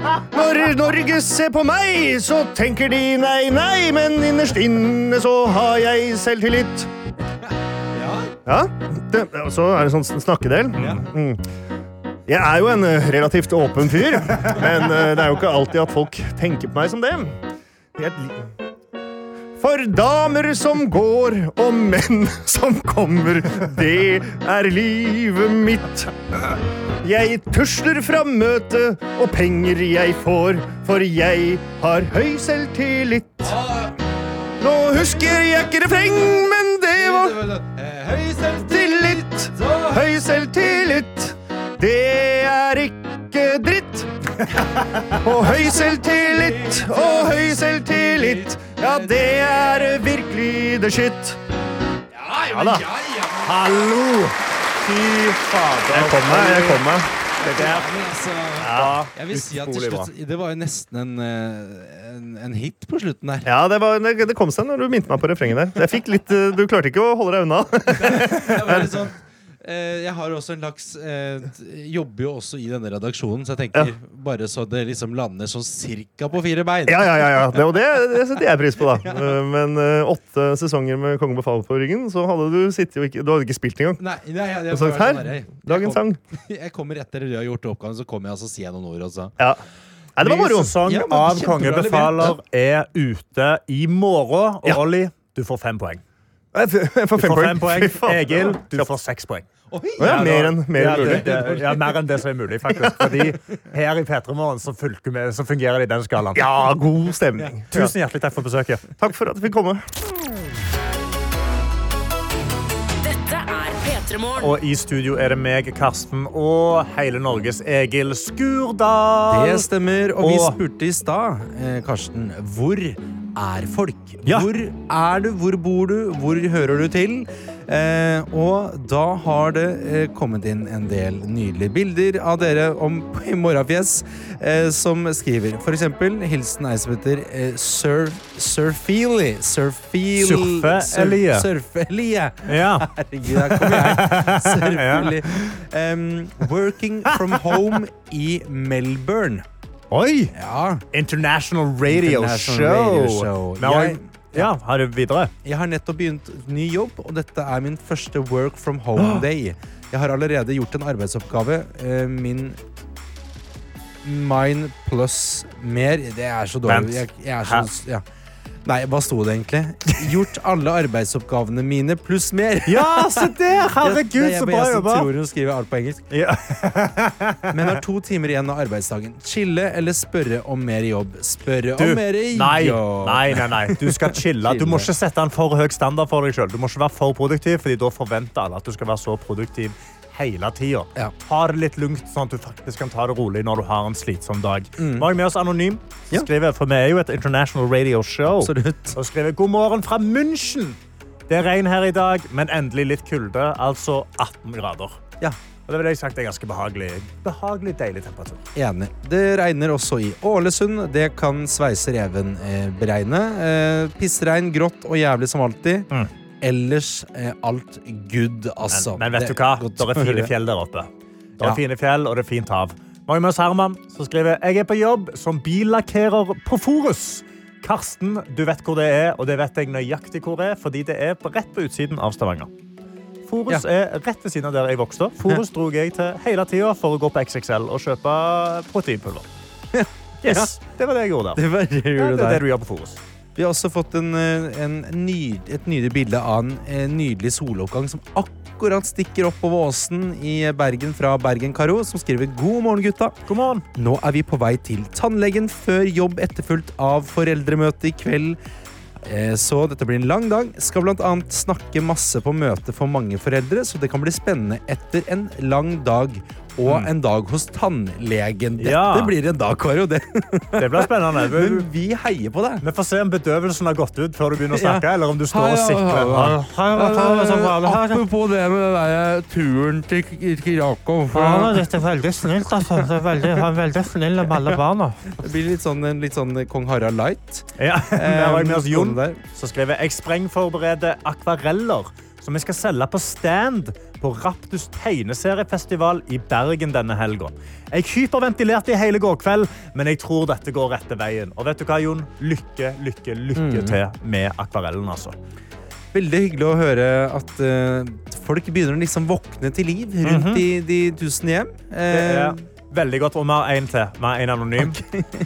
Når Norge ser på meg, så tenker de nei, nei, men innerst inne så har jeg selvtillit. Ja. Det, og så er det sånn snakkedel. Mm. Jeg er jo en eh, relativt åpen fyr, men eh, det er jo ikke alltid at folk tenker på meg som det. Jeg, for damer som går og menn som kommer, det er livet mitt. Jeg tusler fra møtet, og penger jeg får, for jeg har høy selvtillit. Nå husker jeg ikke refreng, men det var Høy selvtillit. Høy selvtillit, det er ikke dritt. Og høy selvtillit og høy selvtillit, ja, det er virkelig the shit. Ja da. Hallo! Fy fader. Jeg kom meg, jeg kom meg. Det der Men altså, var jeg vil si at til slutt Det var jo nesten en, eh, en, en hit på slutten der. Ja, det, var, det, kom seg når du minte meg på refrenget der. Jeg fikk litt, eh, du klarte ikke å holde deg unna. Det var litt sånn, jeg har også en laks eh, Jobber jo også i denne redaksjonen, så jeg tenker bare så det liksom lander sånn cirka på fire bein. Ja, ja, ja, ja. Det, og det, det setter jeg pris på, da. Ja. Men eh, åtte sesonger med Kongen befaler på ryggen, så hadde du sittet og ikke Du hadde ikke spilt engang. Nei, nei, jeg, jeg, Og så her, jeg, lag en sang. jeg kommer etter dere har gjort oppgaven, så kommer jeg og så sier noen ord. Også. Ja. Nei, det var Ny moro. sesong Ja, av Kongen befaler er ute i morgen. Og Ja. Olli, du får fem poeng. Jeg får Du fem får poeng. fem poeng. Egil, du får seks poeng. Oi! Å ja, mer enn mer ja, mulig. det, det, ja, mer enn det som er mulig, faktisk. Fordi her i P3 Morgen så, så fungerer det i den skalaen. Ja, god stemning. Tusen hjertelig takk for besøket. Takk for at jeg fikk komme. Dette er P3 Morgen. Og i studio er det meg, Karsten, og hele Norges Egil Skurdal. Det stemmer. Og vi spurte i stad, eh, Karsten, hvor er folk? Ja. Hvor er du? Hvor bor du? Hvor hører du til? Eh, og da har det eh, kommet inn en del nydelige bilder av dere om i morgenfjes eh, som skriver eksempel hilsen ei som heter Sir Surfeely. Surfeely. Surfe-Elie. Surfe-Elie. Ja. Herregud, der kommer jeg. Selvfølgelig. Um, working from home i Melbourne. Oi! Ja. International Radio International Show. Radio Show. Jeg- Ja, har du videre? Jeg har nettopp begynt ny jobb, og dette er min første work from home day. Jeg har allerede gjort en arbeidsoppgave. eh, Min Mine pluss mer Det er så dårlig. Jeg, jeg er så, ja. Nei, hva sto det egentlig? Gjort alle arbeidsoppgavene mine pluss mer. Ja, se der! Herregud, er så bra bra jeg jobba! tror hun skriver alt på engelsk. Ja. Men har to timer igjen av arbeidsdagen. Chille eller spørre om mer jobb? Spørre Du, om mer jobb. nei, nei, nei. Du skal chille. Du må ikke sette en for høy standard for deg selv. Du må ikke være for produktiv, fordi da forventer alle at du skal være så produktiv hele tida. Ja. Ta det litt lugnt, sånn at du faktisk kan ta det rolig når du har en slitsom dag. Vi jeg med oss Anonym, skriver, for vi er jo et international radio show. Absolutt. Og skriver god morgen fra München. Det er regn her i dag, men endelig litt kulde, altså 18 grader. Ja. Og det vil jeg sagt er ganske behagelig. Behagelig, deilig temperatur. Enig. Det regner også i Ålesund. Det kan Sveise Reven eh, beregne. Eh, pissregn, grått og jævlig som alltid. Mm. Ellers er alt good, altså. Men, men vet Det du hva? Det er fine fjell der oppe. Det er Ja. fine fjell, og det er fint hav. Magnus Herman som skriver jeg er på jobb som billakkerer på Forus. Karsten, du vet hvor det er, og det vet jeg nøyaktig hvor det er, fordi det er rett på utsiden av Stavanger. Forus er rett ved siden av der jeg vokste opp. Forus dro jeg til hele tida for å gå på XXL og kjøpe proteinpulver. Yes, Det var det jeg gjorde der. Det var det Ja, gjorde det er det du gjør på Forus. Vi har også fått en, eh, en nyd, et nydelig bilde av en eh, nydelig soloppgang som akkurat stikker opp over åsen i Bergen fra Bergen Karo, som skriver God morgen, gutta. God morgen. Nå er vi på vei til tannlegen før jobb etterfulgt av foreldremøte i kveld. Eh, Så dette blir en lang dag. Skal annet snakke masse på møte for mange foreldre, så det kan bli spennende etter en lang dag. Og en dag hos tannlegen. Dette Ja. blir en dag, Karo. Det. Det blir spennende. Men vi heier på deg. Vi får se om bedøvelsen har gått ut før du begynner å Ja. snakke, eller om du står og Ja, ja, sikler. ja, Ja, Apropos det med den der turen til Krakow. Han er veldig snilt. Altså. Det er veldig, han er veldig snill med alle barna. Det blir litt sånn, litt sånn Kong Harald Light. Ja, Der var jeg med oss Jon, som skrev jeg sprengforbereder akvareller som jeg skal selge på stand på Raptus tegneseriefestival i Bergen denne helga. Jeg hyperventilerte i hele går kveld, men jeg tror dette går rette veien. Og vet du hva, Jon? Lykke, lykke, lykke til med akvarellen, altså. Veldig hyggelig å høre at uh, folk begynner å liksom våkne til liv rundt i de tusen hjem. Det Eh, er veldig godt. Og vi har en til. Vi har en anonym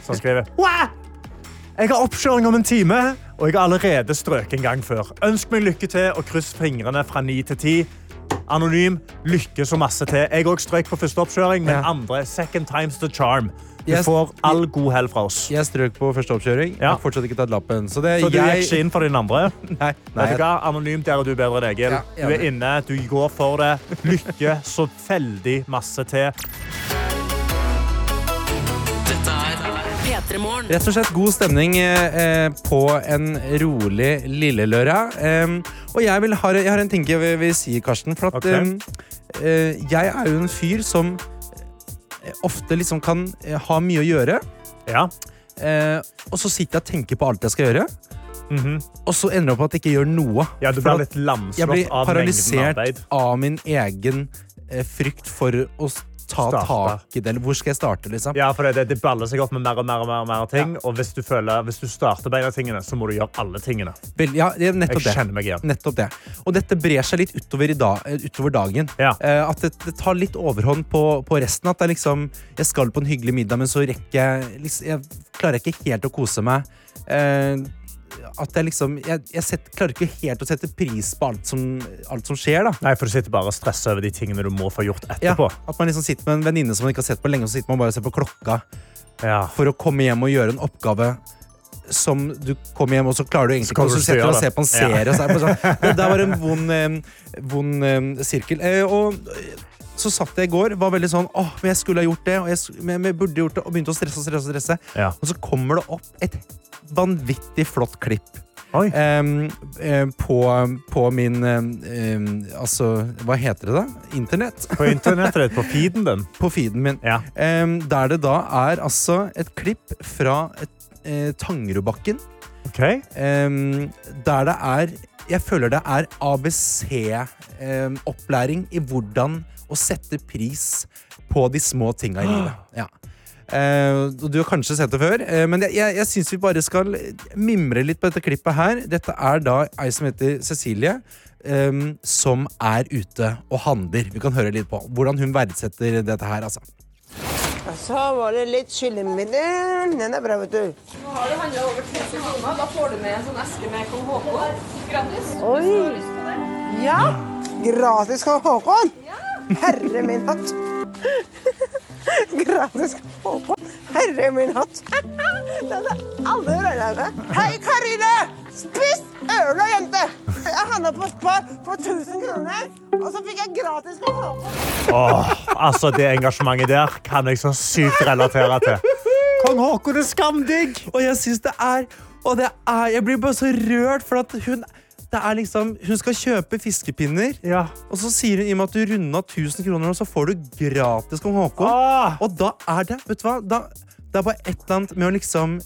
som skriver Wah! Jeg har oppkjøring om en time, og jeg har allerede strøket en gang før. Ønsk meg lykke til og kryss fingrene fra ni til ti. Anonym, lykke så masse til. Jeg òg strøk på første oppkjøring, men Ja. andre second times the charm. Du Jeg- får all god hell fra oss. jeg strøk på første oppkjøring. Ja. Jeg har fortsatt ikke tatt lappen. Så, det, Så du jeg, gikk ikke inn for din andre? Nei, nei, Vet du? Anonym, der er du bedre enn Egil. Ja, Du er inne, du går for det. Lykke så veldig masse til. Dette P3 Morgen. Rett og slett god stemning eh, på en rolig lille lørdag. Em, og jeg, vil ha, jeg har en ting jeg vil, vil si, Karsten. For at okay. em, eh, jeg er jo en fyr som eh, ofte liksom kan eh, ha mye å gjøre. Ja. Eh, og så sitter jeg og tenker på alt jeg skal gjøre. Mhm. Og så ender det opp at jeg ikke gjør noe. ja, du blir litt lamslått jeg blir av paralysert arbeid. av min egen eh, frykt for å ta Starte. tak i det. Hvor skal jeg starte, liksom? Ja, for det, det baller seg opp med mer og mer og mer, og mer ting. Og hvis du, føler, hvis du starter med en av tingene, så må du gjøre alle tingene. Ja, nettopp Jeg det. kjenner meg igjen. Nettopp det. Og dette brer seg litt utover, i da, eh, utover dagen. Ja. Eh, at det, det tar litt overhånd på, på resten. At det er liksom, jeg skal på en hyggelig middag, men så rekker jeg liksom, Jeg klarer ikke helt å kose meg. Eh, at jeg liksom Jeg, jeg set, klarer ikke helt å sette pris på alt som, alt som skjer, da. Nei, for du sitter bare og stresser over de tingene du må få gjort etterpå. Ja, at man liksom sitter med en venninne som man ikke har sett på lenge, og så sitter man bare og ser på klokka Ja. for å komme hjem og gjøre en oppgave som du kommer hjem, og så klarer du egentlig ikke å sette gjøre og se på en serie. Ja. og Så er det sånn, det der var en vond, vond sirkel. Eh, og så satt jeg i går, var veldig sånn åh, men jeg skulle ha gjort det, og jeg, men jeg burde gjort det, og begynte å stresse og stresse. Og stresse. Ja. Og så kommer det opp et vanvittig flott klipp. Um, eh, på, på min em, Altså, hva heter det da? Internett? På internett, ditt, på feeden din. På feeden min. Ja. Em, der det da er altså et klipp fra et, eh, Tangerudbakken. Okay. der det er Jeg føler det er ABC-opplæring i hvordan å sette pris på de små tinga i livet. Ja. Uh, du har kanskje sett det før, uh, men jeg, jeg, jeg syns vi bare skal mimre litt på dette klippet her. Dette er da ei som heter Cecilie. um, som er ute og handler. Vi kan høre litt på hvordan hun verdsetter dette her. altså. Og så var det litt kyllingmiddel. Den er bra, vet du. Nå har du handla over 1000 kroner. Da får du med en sånn eske med kong Haakon. Gratis. Oi. Ja! Gratis kong Haakon. Herre min hatt. Gratis kåpe. Herre min hatt. Det er alle regna. Hei, Karine! Spis øl og jente! Jeg handla på Spar for 1000 kroner, og så fikk jeg gratis kåpe. Oh, altså, det engasjementet der kan jeg så sykt relatere til. Kong Haakon er skamdigg! Og jeg syns det er Og det er Jeg blir bare så rørt, for at hun det er liksom, Hun skal kjøpe fiskepinner, Ja. og så sier hun i og med at du runda 1000 kroner, så får du gratis kong Haakon. Åh. Og da er det vet du hva, da, det er bare et eller annet med å liksom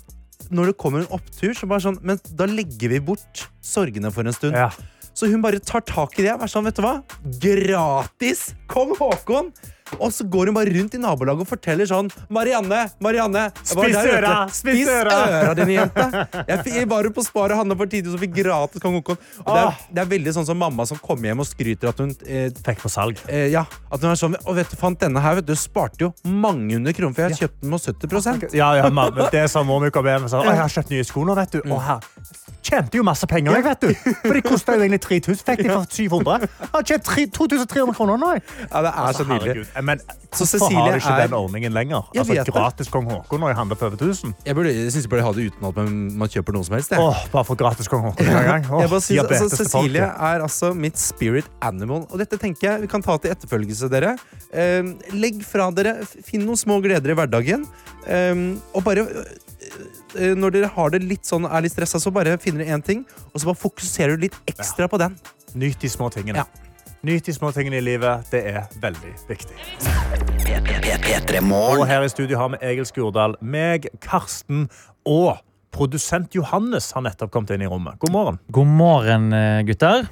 Når det kommer en opptur, så bare sånn Men da legger vi bort sorgene for en stund. Ja. Så hun bare tar tak i det. er sånn, vet du hva? Gratis kong Haakon! Og så går hun bare rundt i nabolaget og forteller sånn Marianne, Marianne Spis øra, spis øra!» dine jente. Jeg var på Spar og handla for 10 000 og fikk gratis kong Haakon. Det, er, det er veldig sånn som mamma som kommer hjem og skryter at hun eh, Fikk på salg. eh, Ja, at hun er sånn Og vet du, fant denne her, vet du, sparte jo mange hundre kroner, for jeg har kjøpt den med 70 Ja, ja, mamma, det er sånn mor kommer hjem og sier jeg har kjøpt nye sko nå, vet du. Og her tjente jo masse penger, jeg, vet du. For de kosta jo egentlig 3000. Fikk de for 700. Jeg har tjent tre- 2300 kroner nå. jeg. Ja, det er så nydelig. Herregud. Men Så hvorfor Cecilie har de ikke er- den ordningen lenger? Jeg Altså. Gratis kong Haakon når jeg handler for over 1000. Jeg, burde, jeg synes jeg burde ha det uten at man, man kjøper noe som helst. jeg. Åh, bare for gratis kong Haakon en gang. Åh, jeg bare synes, altså, Cecilie er altså mitt spirit animal. Og dette tenker jeg vi kan ta til etterfølgelse, dere. Eh, legg fra dere, finn noen små gleder i hverdagen. Eh, og bare eh, Når dere har det litt sånn, er litt stressa, så bare finner dere én ting, og så bare fokuserer du litt ekstra på den. Nyt de små tingene. Ja. Nyt de små tingene i livet. Det er veldig viktig. P3 Og her i studio har vi Egil Skurdal, meg, Karsten og produsent Johannes har nettopp kommet inn i rommet. God morgen. God morgen, eh, gutter.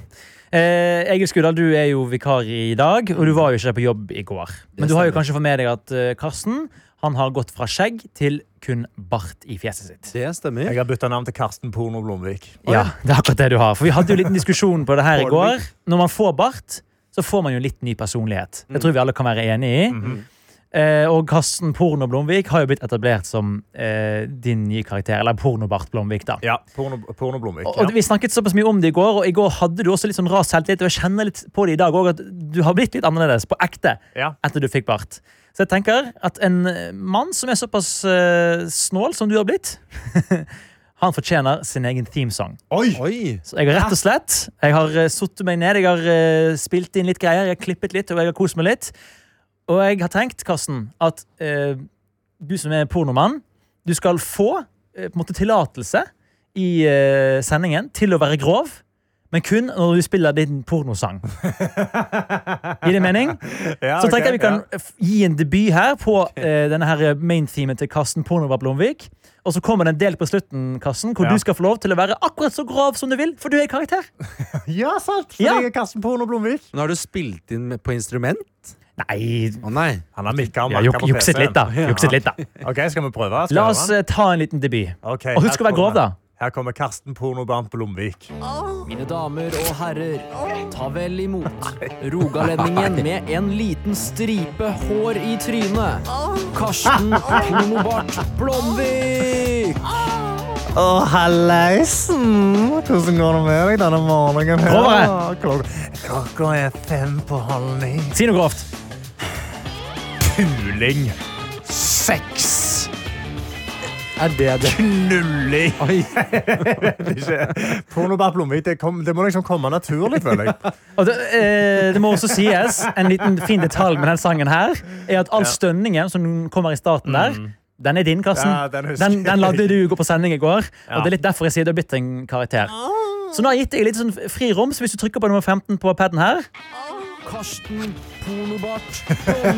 Eh, Egil Skudal, du er jo vikar i dag, og du var jo ikke på jobb i går. Men du har jo kanskje fått med deg at eh, Karsten han har gått fra skjegg til kun bart i fjeset sitt. Det stemmer. Jeg har bytta navn til Karsten Porno Blomvik. Ja, det er akkurat det du har. For Vi hadde jo en liten diskusjon på det her i går. Når man får bart, så får man jo litt ny personlighet. Det tror vi alle kan være enig i. Eh, og Karsten Porno Blomvik har jo blitt etablert som eh, din nye karakter. Eller Pornobart Blomvik, da. Ja, Porno, porno Blomvik. Og, og Vi snakket såpass mye om det i går, og i går hadde du også litt sånn rar selvtillit. Og jeg kjenner litt på det i dag òg, at du har blitt litt annerledes på ekte Ja. etter du fikk bart. Så jeg tenker at en mann som er såpass uh, snål som du har blitt, han fortjener sin egen themesong. Oi! Oi! Så jeg har rett og slett Jeg har uh, satt meg ned, jeg har uh, spilt inn litt greier, jeg har klippet litt, og jeg har kost meg litt. Og jeg har tenkt, Karsten, at uh, du som er pornomann, du skal få uh, på en måte tillatelse i sendingen til å være grov. Men kun når du spiller din pornosang. Gir det mening? Ja, Så tenker jeg vi kan ja. gi en debut her på eh, denne her main-themen til Karsten Pornova Blomvik. Og så kommer det en del på slutten, Karsten, hvor Ja. du skal få lov til å være akkurat så grov som du vil, for du er i karakter. Ja, sant! For Ja. jeg er Karsten Porno Blomvik. Men har du spilt inn på instrument? Nei, Oh, nei. Han har mikka og ja, makka juk, på jukset PC-en. Jukset litt, da. Ok, Skal vi prøve? Skal La oss eh, ta en liten debut. Okay, Og husk å være grov, da. Her kommer Karsten Pornobarn Blomvik. Mine damer og herrer, ta vel imot Rogalendingen med en liten stripe hår i trynet. Karsten Pornobart Blomvik! Å, hallaisen! Hvordan går det med deg denne morgenen? her? Grovere. Klokka, klokka er fem på halv ni. Si noe grovt. Puling. Sex. Er det det? Knulling. Ikke- Pornobar Blomvik, det, kom, det må liksom komme naturlig, føler jeg. Og det, eh, det må også sies, en liten fin detalj med den sangen her, er at all stønningen som kommer i starten der, den er din, Karsten. Ja, den husker den, den lagde du gå på sending i går, Ja. og det er litt derfor jeg sier du har blitt en karakter. Så nå har jeg gitt deg litt sånn fri rom, så hvis du trykker på nummer 15 på paden her, Karsten Pornobart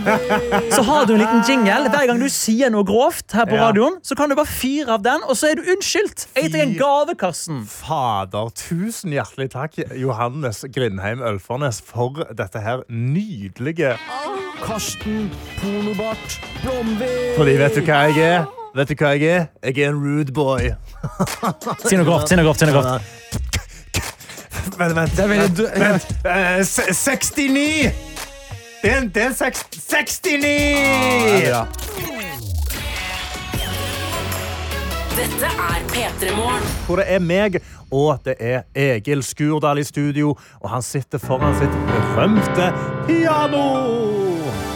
Så har du en liten jingle. Hver gang du sier noe grovt her på Ja. radioen, så kan du bare fyre av den, og så er du unnskyldt. Jeg gir deg en gave, Karsten. Fader, tusen hjertelig takk, Johannes Grindheim Ølfarnes, for dette her nydelige Karsten Pornobart Blomvik. Fordi vet du hva jeg er? Vet du hva jeg er? Jeg er en rude boy. Si noe grovt. si noe grovt, si noe grovt. Vent, vent. vent. 69! Det er en, det er en seks- 69! Dette er P3 Morgen. Hvor det er meg, og det er Egil Skurdal i studio, og han sitter foran sitt berømte piano.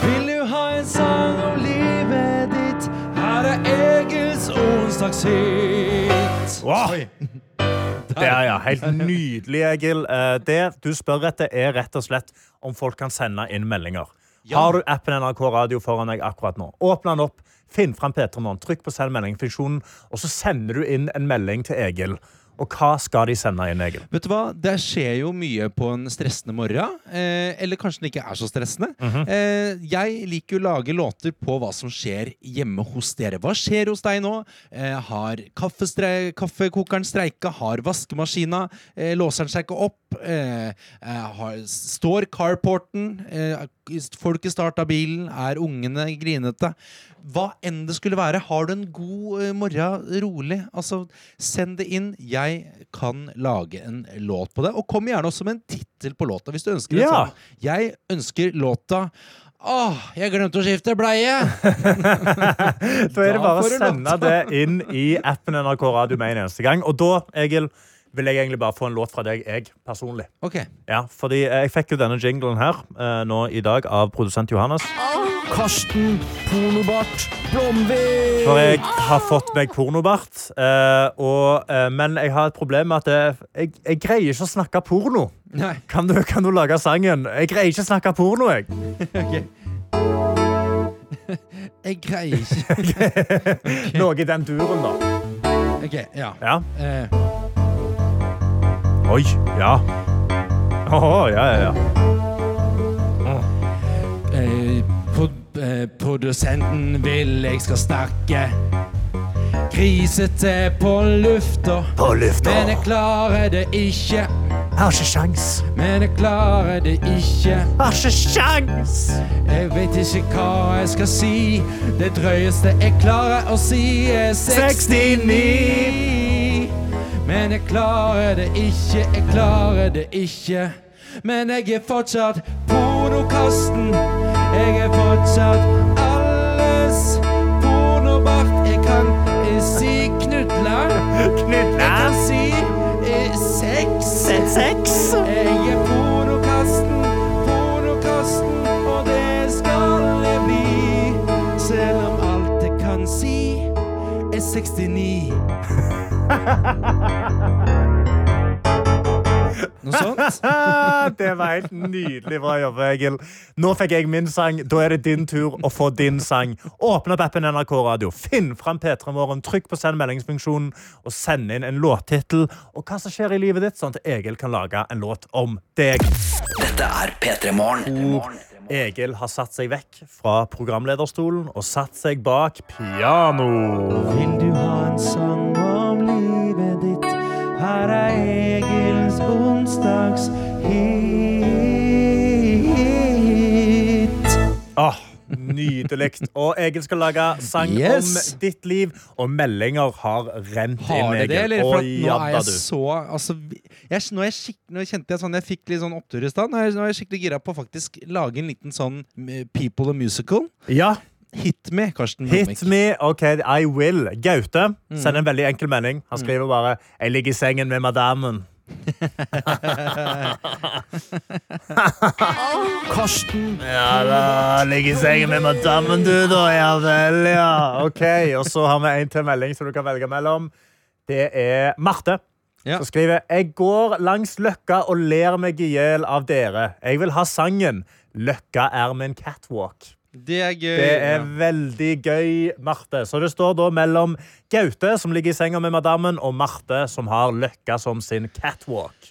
Vil du ha en sang om livet ditt? Her er Egils onsdagshit. Wow. Det er ja, helt nydelig, Egil. Eh, Det du spør etter, er rett og slett om folk kan sende inn meldinger. Har du appen NRK Radio foran deg akkurat nå? Åpne den opp, finn fram P3 Morgen, trykk på send melding-funksjonen, og så sender du inn en melding til Egil. Og hva skal de sende inn, Egil? Vet du hva? Det skjer jo mye på en stressende morgen. Eh, eller kanskje den ikke er så stressende. Mhm. eh, jeg liker jo å lage låter på hva som skjer hjemme hos dere. Hva skjer hos deg nå? Eh, har kaffekokeren streika? Har vaskemaskina? Eh, låser den seg ikke opp? Eh, eh, har, står carporten? Eh, folket starta bilen? Er ungene grinete? Hva enn det skulle være, har du en god morgen, rolig, altså send det inn. Jeg kan lage en låt på det. Og kom gjerne også med en tittel på låta hvis du ønsker det. Ja. Sånn. Jeg ønsker låta Åh, jeg glemte å skifte bleie! Da er det bare å sende det inn i appen NRK Radio med en eneste gang. Og da, Egil, vil jeg egentlig bare få en låt fra deg, jeg personlig. Ok. Ja, fordi eh, jeg fikk jo denne jinglen her eh, nå i dag av produsent Johannes. Karsten Pornobart Blomvik. For jeg har fått meg pornobart. eh, og, men jeg har et problem med at jeg, jeg greier ikke å snakke porno. Nei. Kan du, kan du lage sangen? Jeg greier ikke å snakke porno, jeg. Jeg greier ikke Noe i den duren, da. Ok, ja. Ja. Eh, Oi. Ja. Åh, ja, ja, ja. Eh, pro eh, produsenten vil jeg skal snakke. Krisete på lufta. På lufta. Men jeg klarer det ikke. Har ikke sjans. Men jeg klarer det ikke. Har ikke sjans. Jeg vet ikke hva jeg skal si. Det drøyeste jeg klarer å si, er 69. Men jeg klarer det ikke, jeg klarer det ikke. Men jeg er fortsatt pornokasten. Jeg er fortsatt alles pornobart. Jeg kan si si knudla. Jeg kan si eh, sex. Sex. Jeg er pornokasten, pornokasten, og det skal jeg bli. Selv om alt jeg kan si, er 69. Noe sånt? det var helt nydelig bra jobba, Egil. Nå fikk jeg min sang. Da er det din tur å få din sang. Åpne opp appen NRK Radio, finn fram P3 Morgen, trykk på send meldingsfunksjonen og send inn en låttittel og hva som skjer i livet ditt, sånn at Egil kan lage en låt om deg. Dette er P3 Morgen. Egil har satt seg vekk fra programlederstolen og satt seg bak piano. Vil du ha en sang? Her er Egils onsdagshit. Ah, Nydelig. Og Egil skal lage sang Yes. om ditt liv, og meldinger har rent inn. Har det det, Egil. eller? For nå er jeg så altså, jeg, nå, er jeg nå kjente jeg sånn Jeg fikk litt sånn opptur i stad. Nå er jeg- nå er jeg skikkelig gira på å faktisk lage en liten sånn eh, People and Musical. Ja. Hit me, Karsten Blomvik. Hit me, OK, I will. Gaute Mm. sender en veldig enkel melding. Han skriver bare 'Jeg ligger i sengen med madammen'. Karsten Ja da, ligger i sengen med madammen, du, da. Ja vel, ja. OK. Og så har vi en til melding som du kan velge mellom. Det er Marte. Som skriver Jeg går langs Løkka og ler meg i hjel av dere. Jeg vil ha sangen 'Løkka er min catwalk'. Det er gøy. Det er ja. veldig gøy, Marte. Så det står da mellom Gaute, som ligger i senga med madammen, og Marte, som har Løkka som sin catwalk.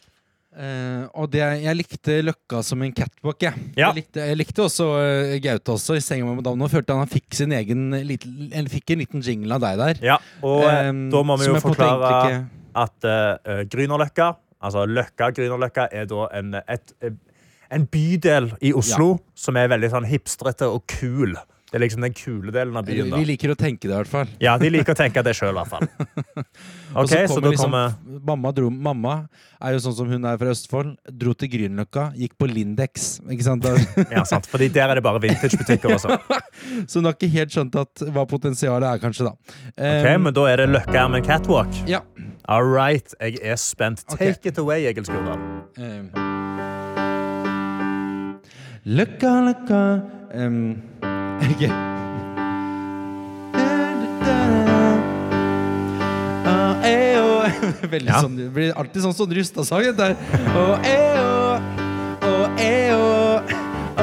Uh, og det, jeg likte Løkka som en catwalk. Jeg, Ja. jeg, likte, jeg likte også uh, Gaute også i senga med madammen. Nå følte han han fikk sin egen liten, eller fikk en liten jingle av deg der. Ja, og eh, da må vi jo forklare egentlig at uh, Grünerløkka, altså Løkka Grünerløkka, er da en, et, eh, en bydel i Oslo som er veldig sånn hipstrete og kul. Det er liksom den kule delen av byen. da. De liker å tenke det, i hvert fall. Ja, de liker å tenke det sjøl, i hvert fall. Og Ok, så da liksom- kommer mamma, dro, mamma er jo sånn som hun er fra Østfold. Dro til Grünerløkka, gikk på Lindex. Ikke sant? Ja, sant. Fordi der er det bare vintagebutikker også. så hun har ikke helt skjønt at, hva potensialet er, kanskje, da. Ok, men da er det Løkka med Catwalk. Ja. All right, jeg er spent. Take it away, Egil Skurdal. em, Løkka, løkka um, okay. Eh, oh. Veldig Ja. sånn, det blir alltid sånn sånn dette her. Oh, eh, oh. Oh.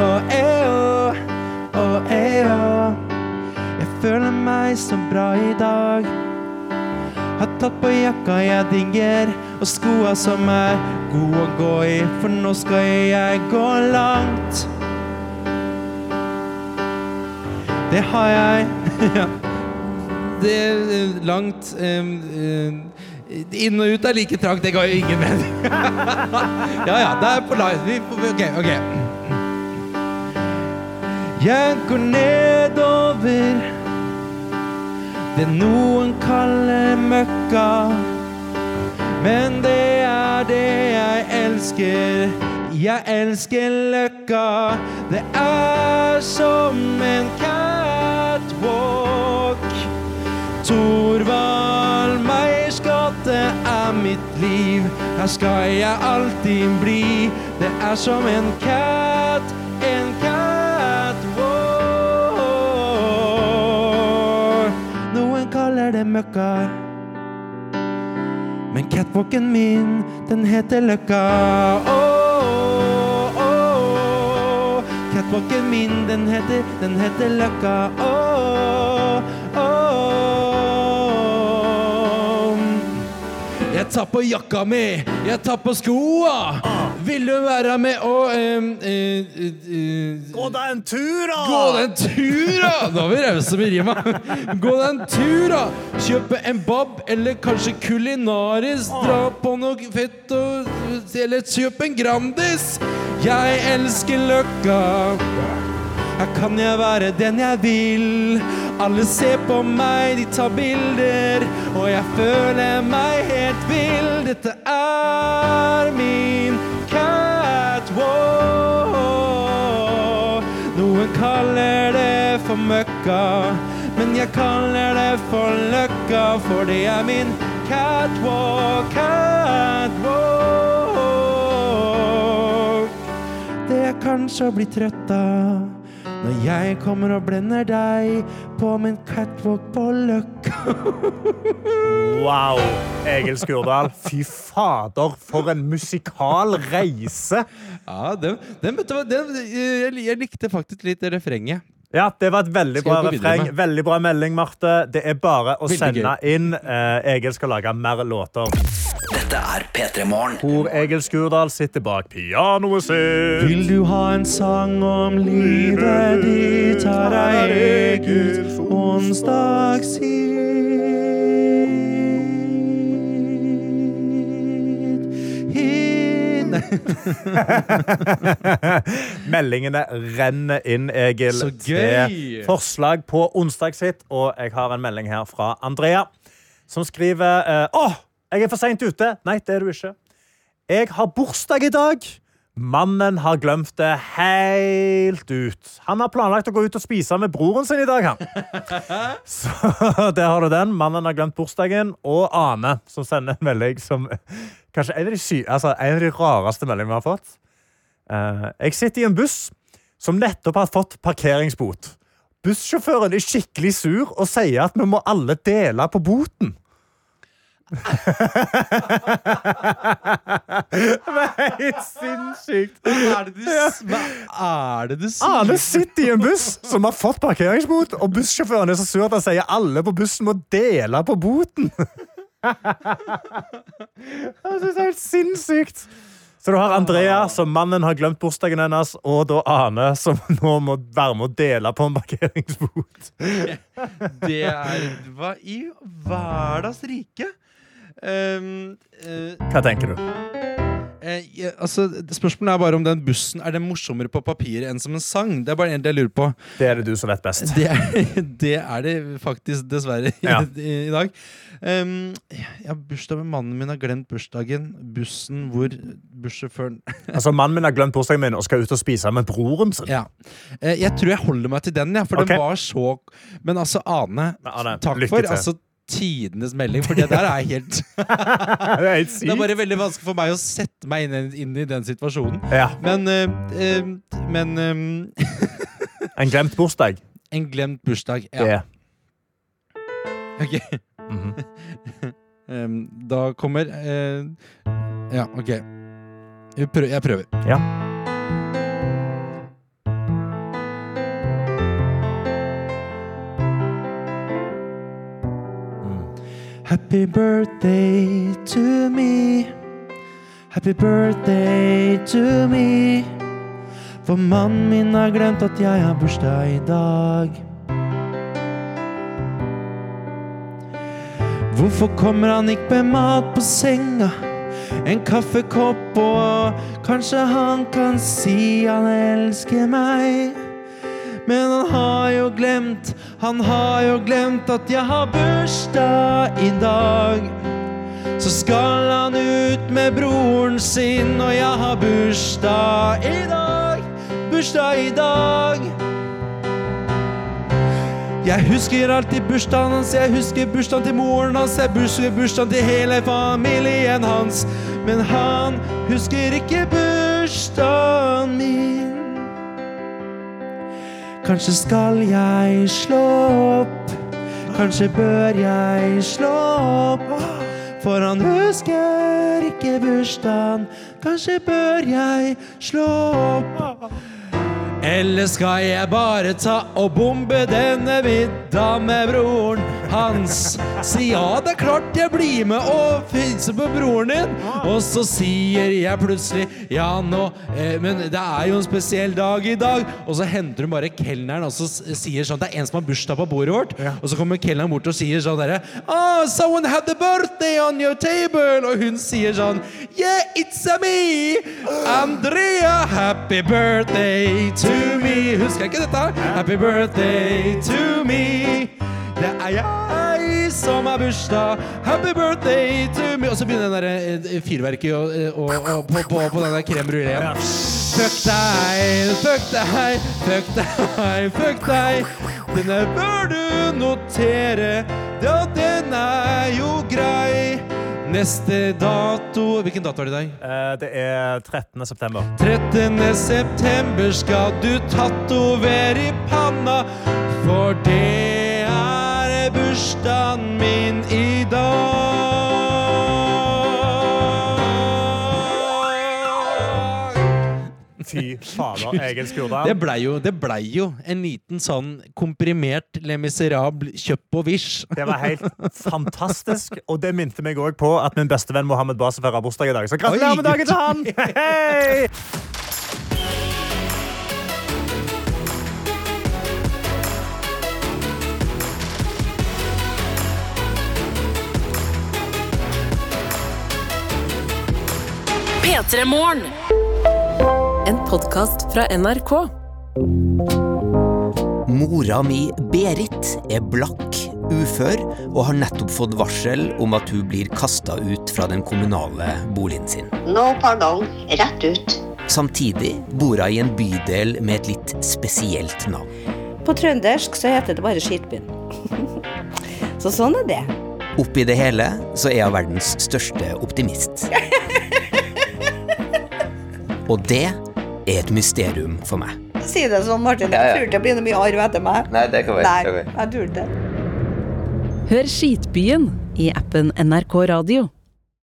Oh, eh, oh. Oh, eh, oh. Jeg føler meg så bra i dag. Har tatt på jakka jeg digger, og skoa som er gode å gå i, for nå skal jeg gå langt. Det har jeg. ja. Det er eh, langt um, um, Inn og ut er like trangt, det ga jo ingen mening. ja ja, det er på live. Ok, ok. Jeg går nedover det noen kaller møkka. Men det er det jeg elsker. Jeg elsker løkka. Det er som en catwalk. Torvald Meyers gate er mitt liv. Her skal jeg alltid bli. Det er som en cat, Kaller det møkka. Men catwalken min, den heter Løkka. Oh, oh, oh. Catwalken min, den heter, den heter Løkka. Tar på jakka mi, jeg tar på skoa. Vil du være med og um, uh, uh, uh, Gå deg en tur, da! Gå deg en tur, da! Nå er vi rause med rima. Gå deg en tur, da! Kjøpe en bab, eller kanskje kulinaris. Dra på noe fett og Eller kjøp en Grandis. Jeg elsker Løkka. Her kan jeg være den jeg vil. Alle ser på meg, de tar bilder, og jeg føler meg helt vill. Dette er min catwalk. Noen kaller det for møkka, men jeg kaller det for løkka, for det er min catwalk, catwalk. Det jeg kanskje blir trøtt av når jeg kommer og blender deg på min catwalk på Løkka. Wow, Egil Skurdal. Fy fader, for en musikal reise! Ja, den, den, vet den, jeg, jeg likte faktisk litt det refrenget. Ja, det var et veldig bra refreng. Veldig bra melding, Marte. Det er bare å Veldig sende inn. Eh, Egil skal lage mer låter. Dette er P3 Morgen. Hvor Egil Skurdal sitter bak pianoet sitt. Vil du ha en sang om livet ditt, her er Egils onsdagshit. Meldingene renner inn, Egil, Så til gøy! forslag på onsdagshit. Og jeg har en melding her fra Andrea, som skriver eh, Åh, jeg er for seint ute! Nei, det er du ikke. Jeg har bursdag i dag. Mannen har glemt det helt ut. Han har planlagt å gå ut og spise med broren sin i dag. han. Så der har du den. Mannen har glemt bursdagen. Og Ane, som sender en melding som kanskje en av de, sy altså, en av de rareste meldingene vi har fått. Eh, jeg sitter i en buss som nettopp har fått parkeringsbot. Bussjåføren er skikkelig sur og sier at vi må alle dele på boten. Det er helt sinnssykt. Hva er det du, hva er det du sier? Alle sitter i en buss som har fått parkeringsbot, og bussjåføren er så sur at han sier alle på bussen må dele på boten. Jeg synes det er helt sinnssykt. Så du har Andrea, som mannen har glemt bursdagen hennes, og da Ane, som nå må være med å dele på en parkeringsbot. Det er Hva i hverdags rike? Um, eh, Hva tenker du? eh, ja, altså, spørsmålet er bare om den bussen er det morsommere på papiret enn som en sang. Det er bare en del jeg lurer på. Det er det du som vet best. Det er det, er det faktisk, dessverre, Ja. i, i dag. Um, jeg har bursdag med mannen min, har glemt bursdagen. Bussen hvor bussjåføren Altså, Mannen min har glemt bursdagen min og skal ut og spise med broren sin. Ja. Eh, Jeg tror jeg holder meg til den, ja, for okay. den var så Men altså, Ane, Ane, takk for altså, tidenes melding, for det der er helt Det er helt Det er bare veldig vanskelig for meg å sette meg inn, inn i den situasjonen. Ja. Men eh, Men eh, En glemt bursdag. En glemt bursdag, ja. Det. Ok. Em, da kommer eh, Ja, OK. Jeg prøver. Jeg prøver. Ja. Happy birthday to me. Happy birthday to me. For mannen min har glemt at jeg har bursdag i dag. Hvorfor kommer han ikke med mat på senga? En kaffekopp, og kanskje han kan si han elsker meg. Men han har jo glemt, han har jo glemt at jeg har bursdag i dag. Så skal han ut med broren sin, og jeg har bursdag i dag. Bursdag i dag. Jeg husker alltid bursdagen hans, jeg husker bursdagen til moren hans, jeg husker bursdagen til hele familien hans. Men han husker ikke bursdagen min. Kanskje skal jeg slå opp, kanskje bør jeg slå opp. For han husker ikke bursdagen, kanskje bør jeg slå opp. Eller skal jeg bare ta og bombe denne vidda med broren hans? Si ja, det er klart jeg blir med og hilser på broren din. Og så sier jeg plutselig ja nå, eh, men det er jo en spesiell dag i dag. Og så henter hun bare kelneren og så sier sånn Det er en som har bursdag på bordet vårt. Og så kommer kelneren bort og sier sånn derre Oh, someone had the birthday on your table. Og hun sier sånn Yeah, it's a me! Andrea, happy birthday to me. Husker jeg ikke dette? Happy birthday to me. Det er jeg som har bursdag. Happy birthday to me. Og så begynner den der eh, fyrverket og, og, å- på, på, på den der crème bruléen. Fuck deg, fuck deg, fuck deg, fuck deg. Denne bør du notere, ja, den er jo grei. Neste dato Hvilken dato er det i dag? Eh, det er 13. september. 13. september skal du tatovere i panna, for det er bursdagen min i dag. Fy fader, egen skrudal. Det blei jo, ble jo en liten sånn komprimert Le Miserable kjøpt på Wish. Det var helt fantastisk, og det minte meg òg på at min bestevenn Mohammed Basef har bursdag i dag. Så gratulerer med dagen til han! Hei! P3 Morgen. En podkast fra NRK. Mora mi, Berit, er blakk, ufør og har nettopp fått varsel om at hun blir kasta ut fra den kommunale boligen sin. No pardon, rett ut. Samtidig bor hun i en bydel med et litt spesielt navn. På trøndersk så heter det bare Skitbyen. så sånn er det. Oppi det hele så er hun verdens største optimist. Og det er et mysterium for meg. Si det sånn, Martin. Jeg tror det blir noe mye arv etter meg. Nei, det kan være, Nei, det kan være. jeg tror ikke det. Hør Skitbyen i appen NRK Radio.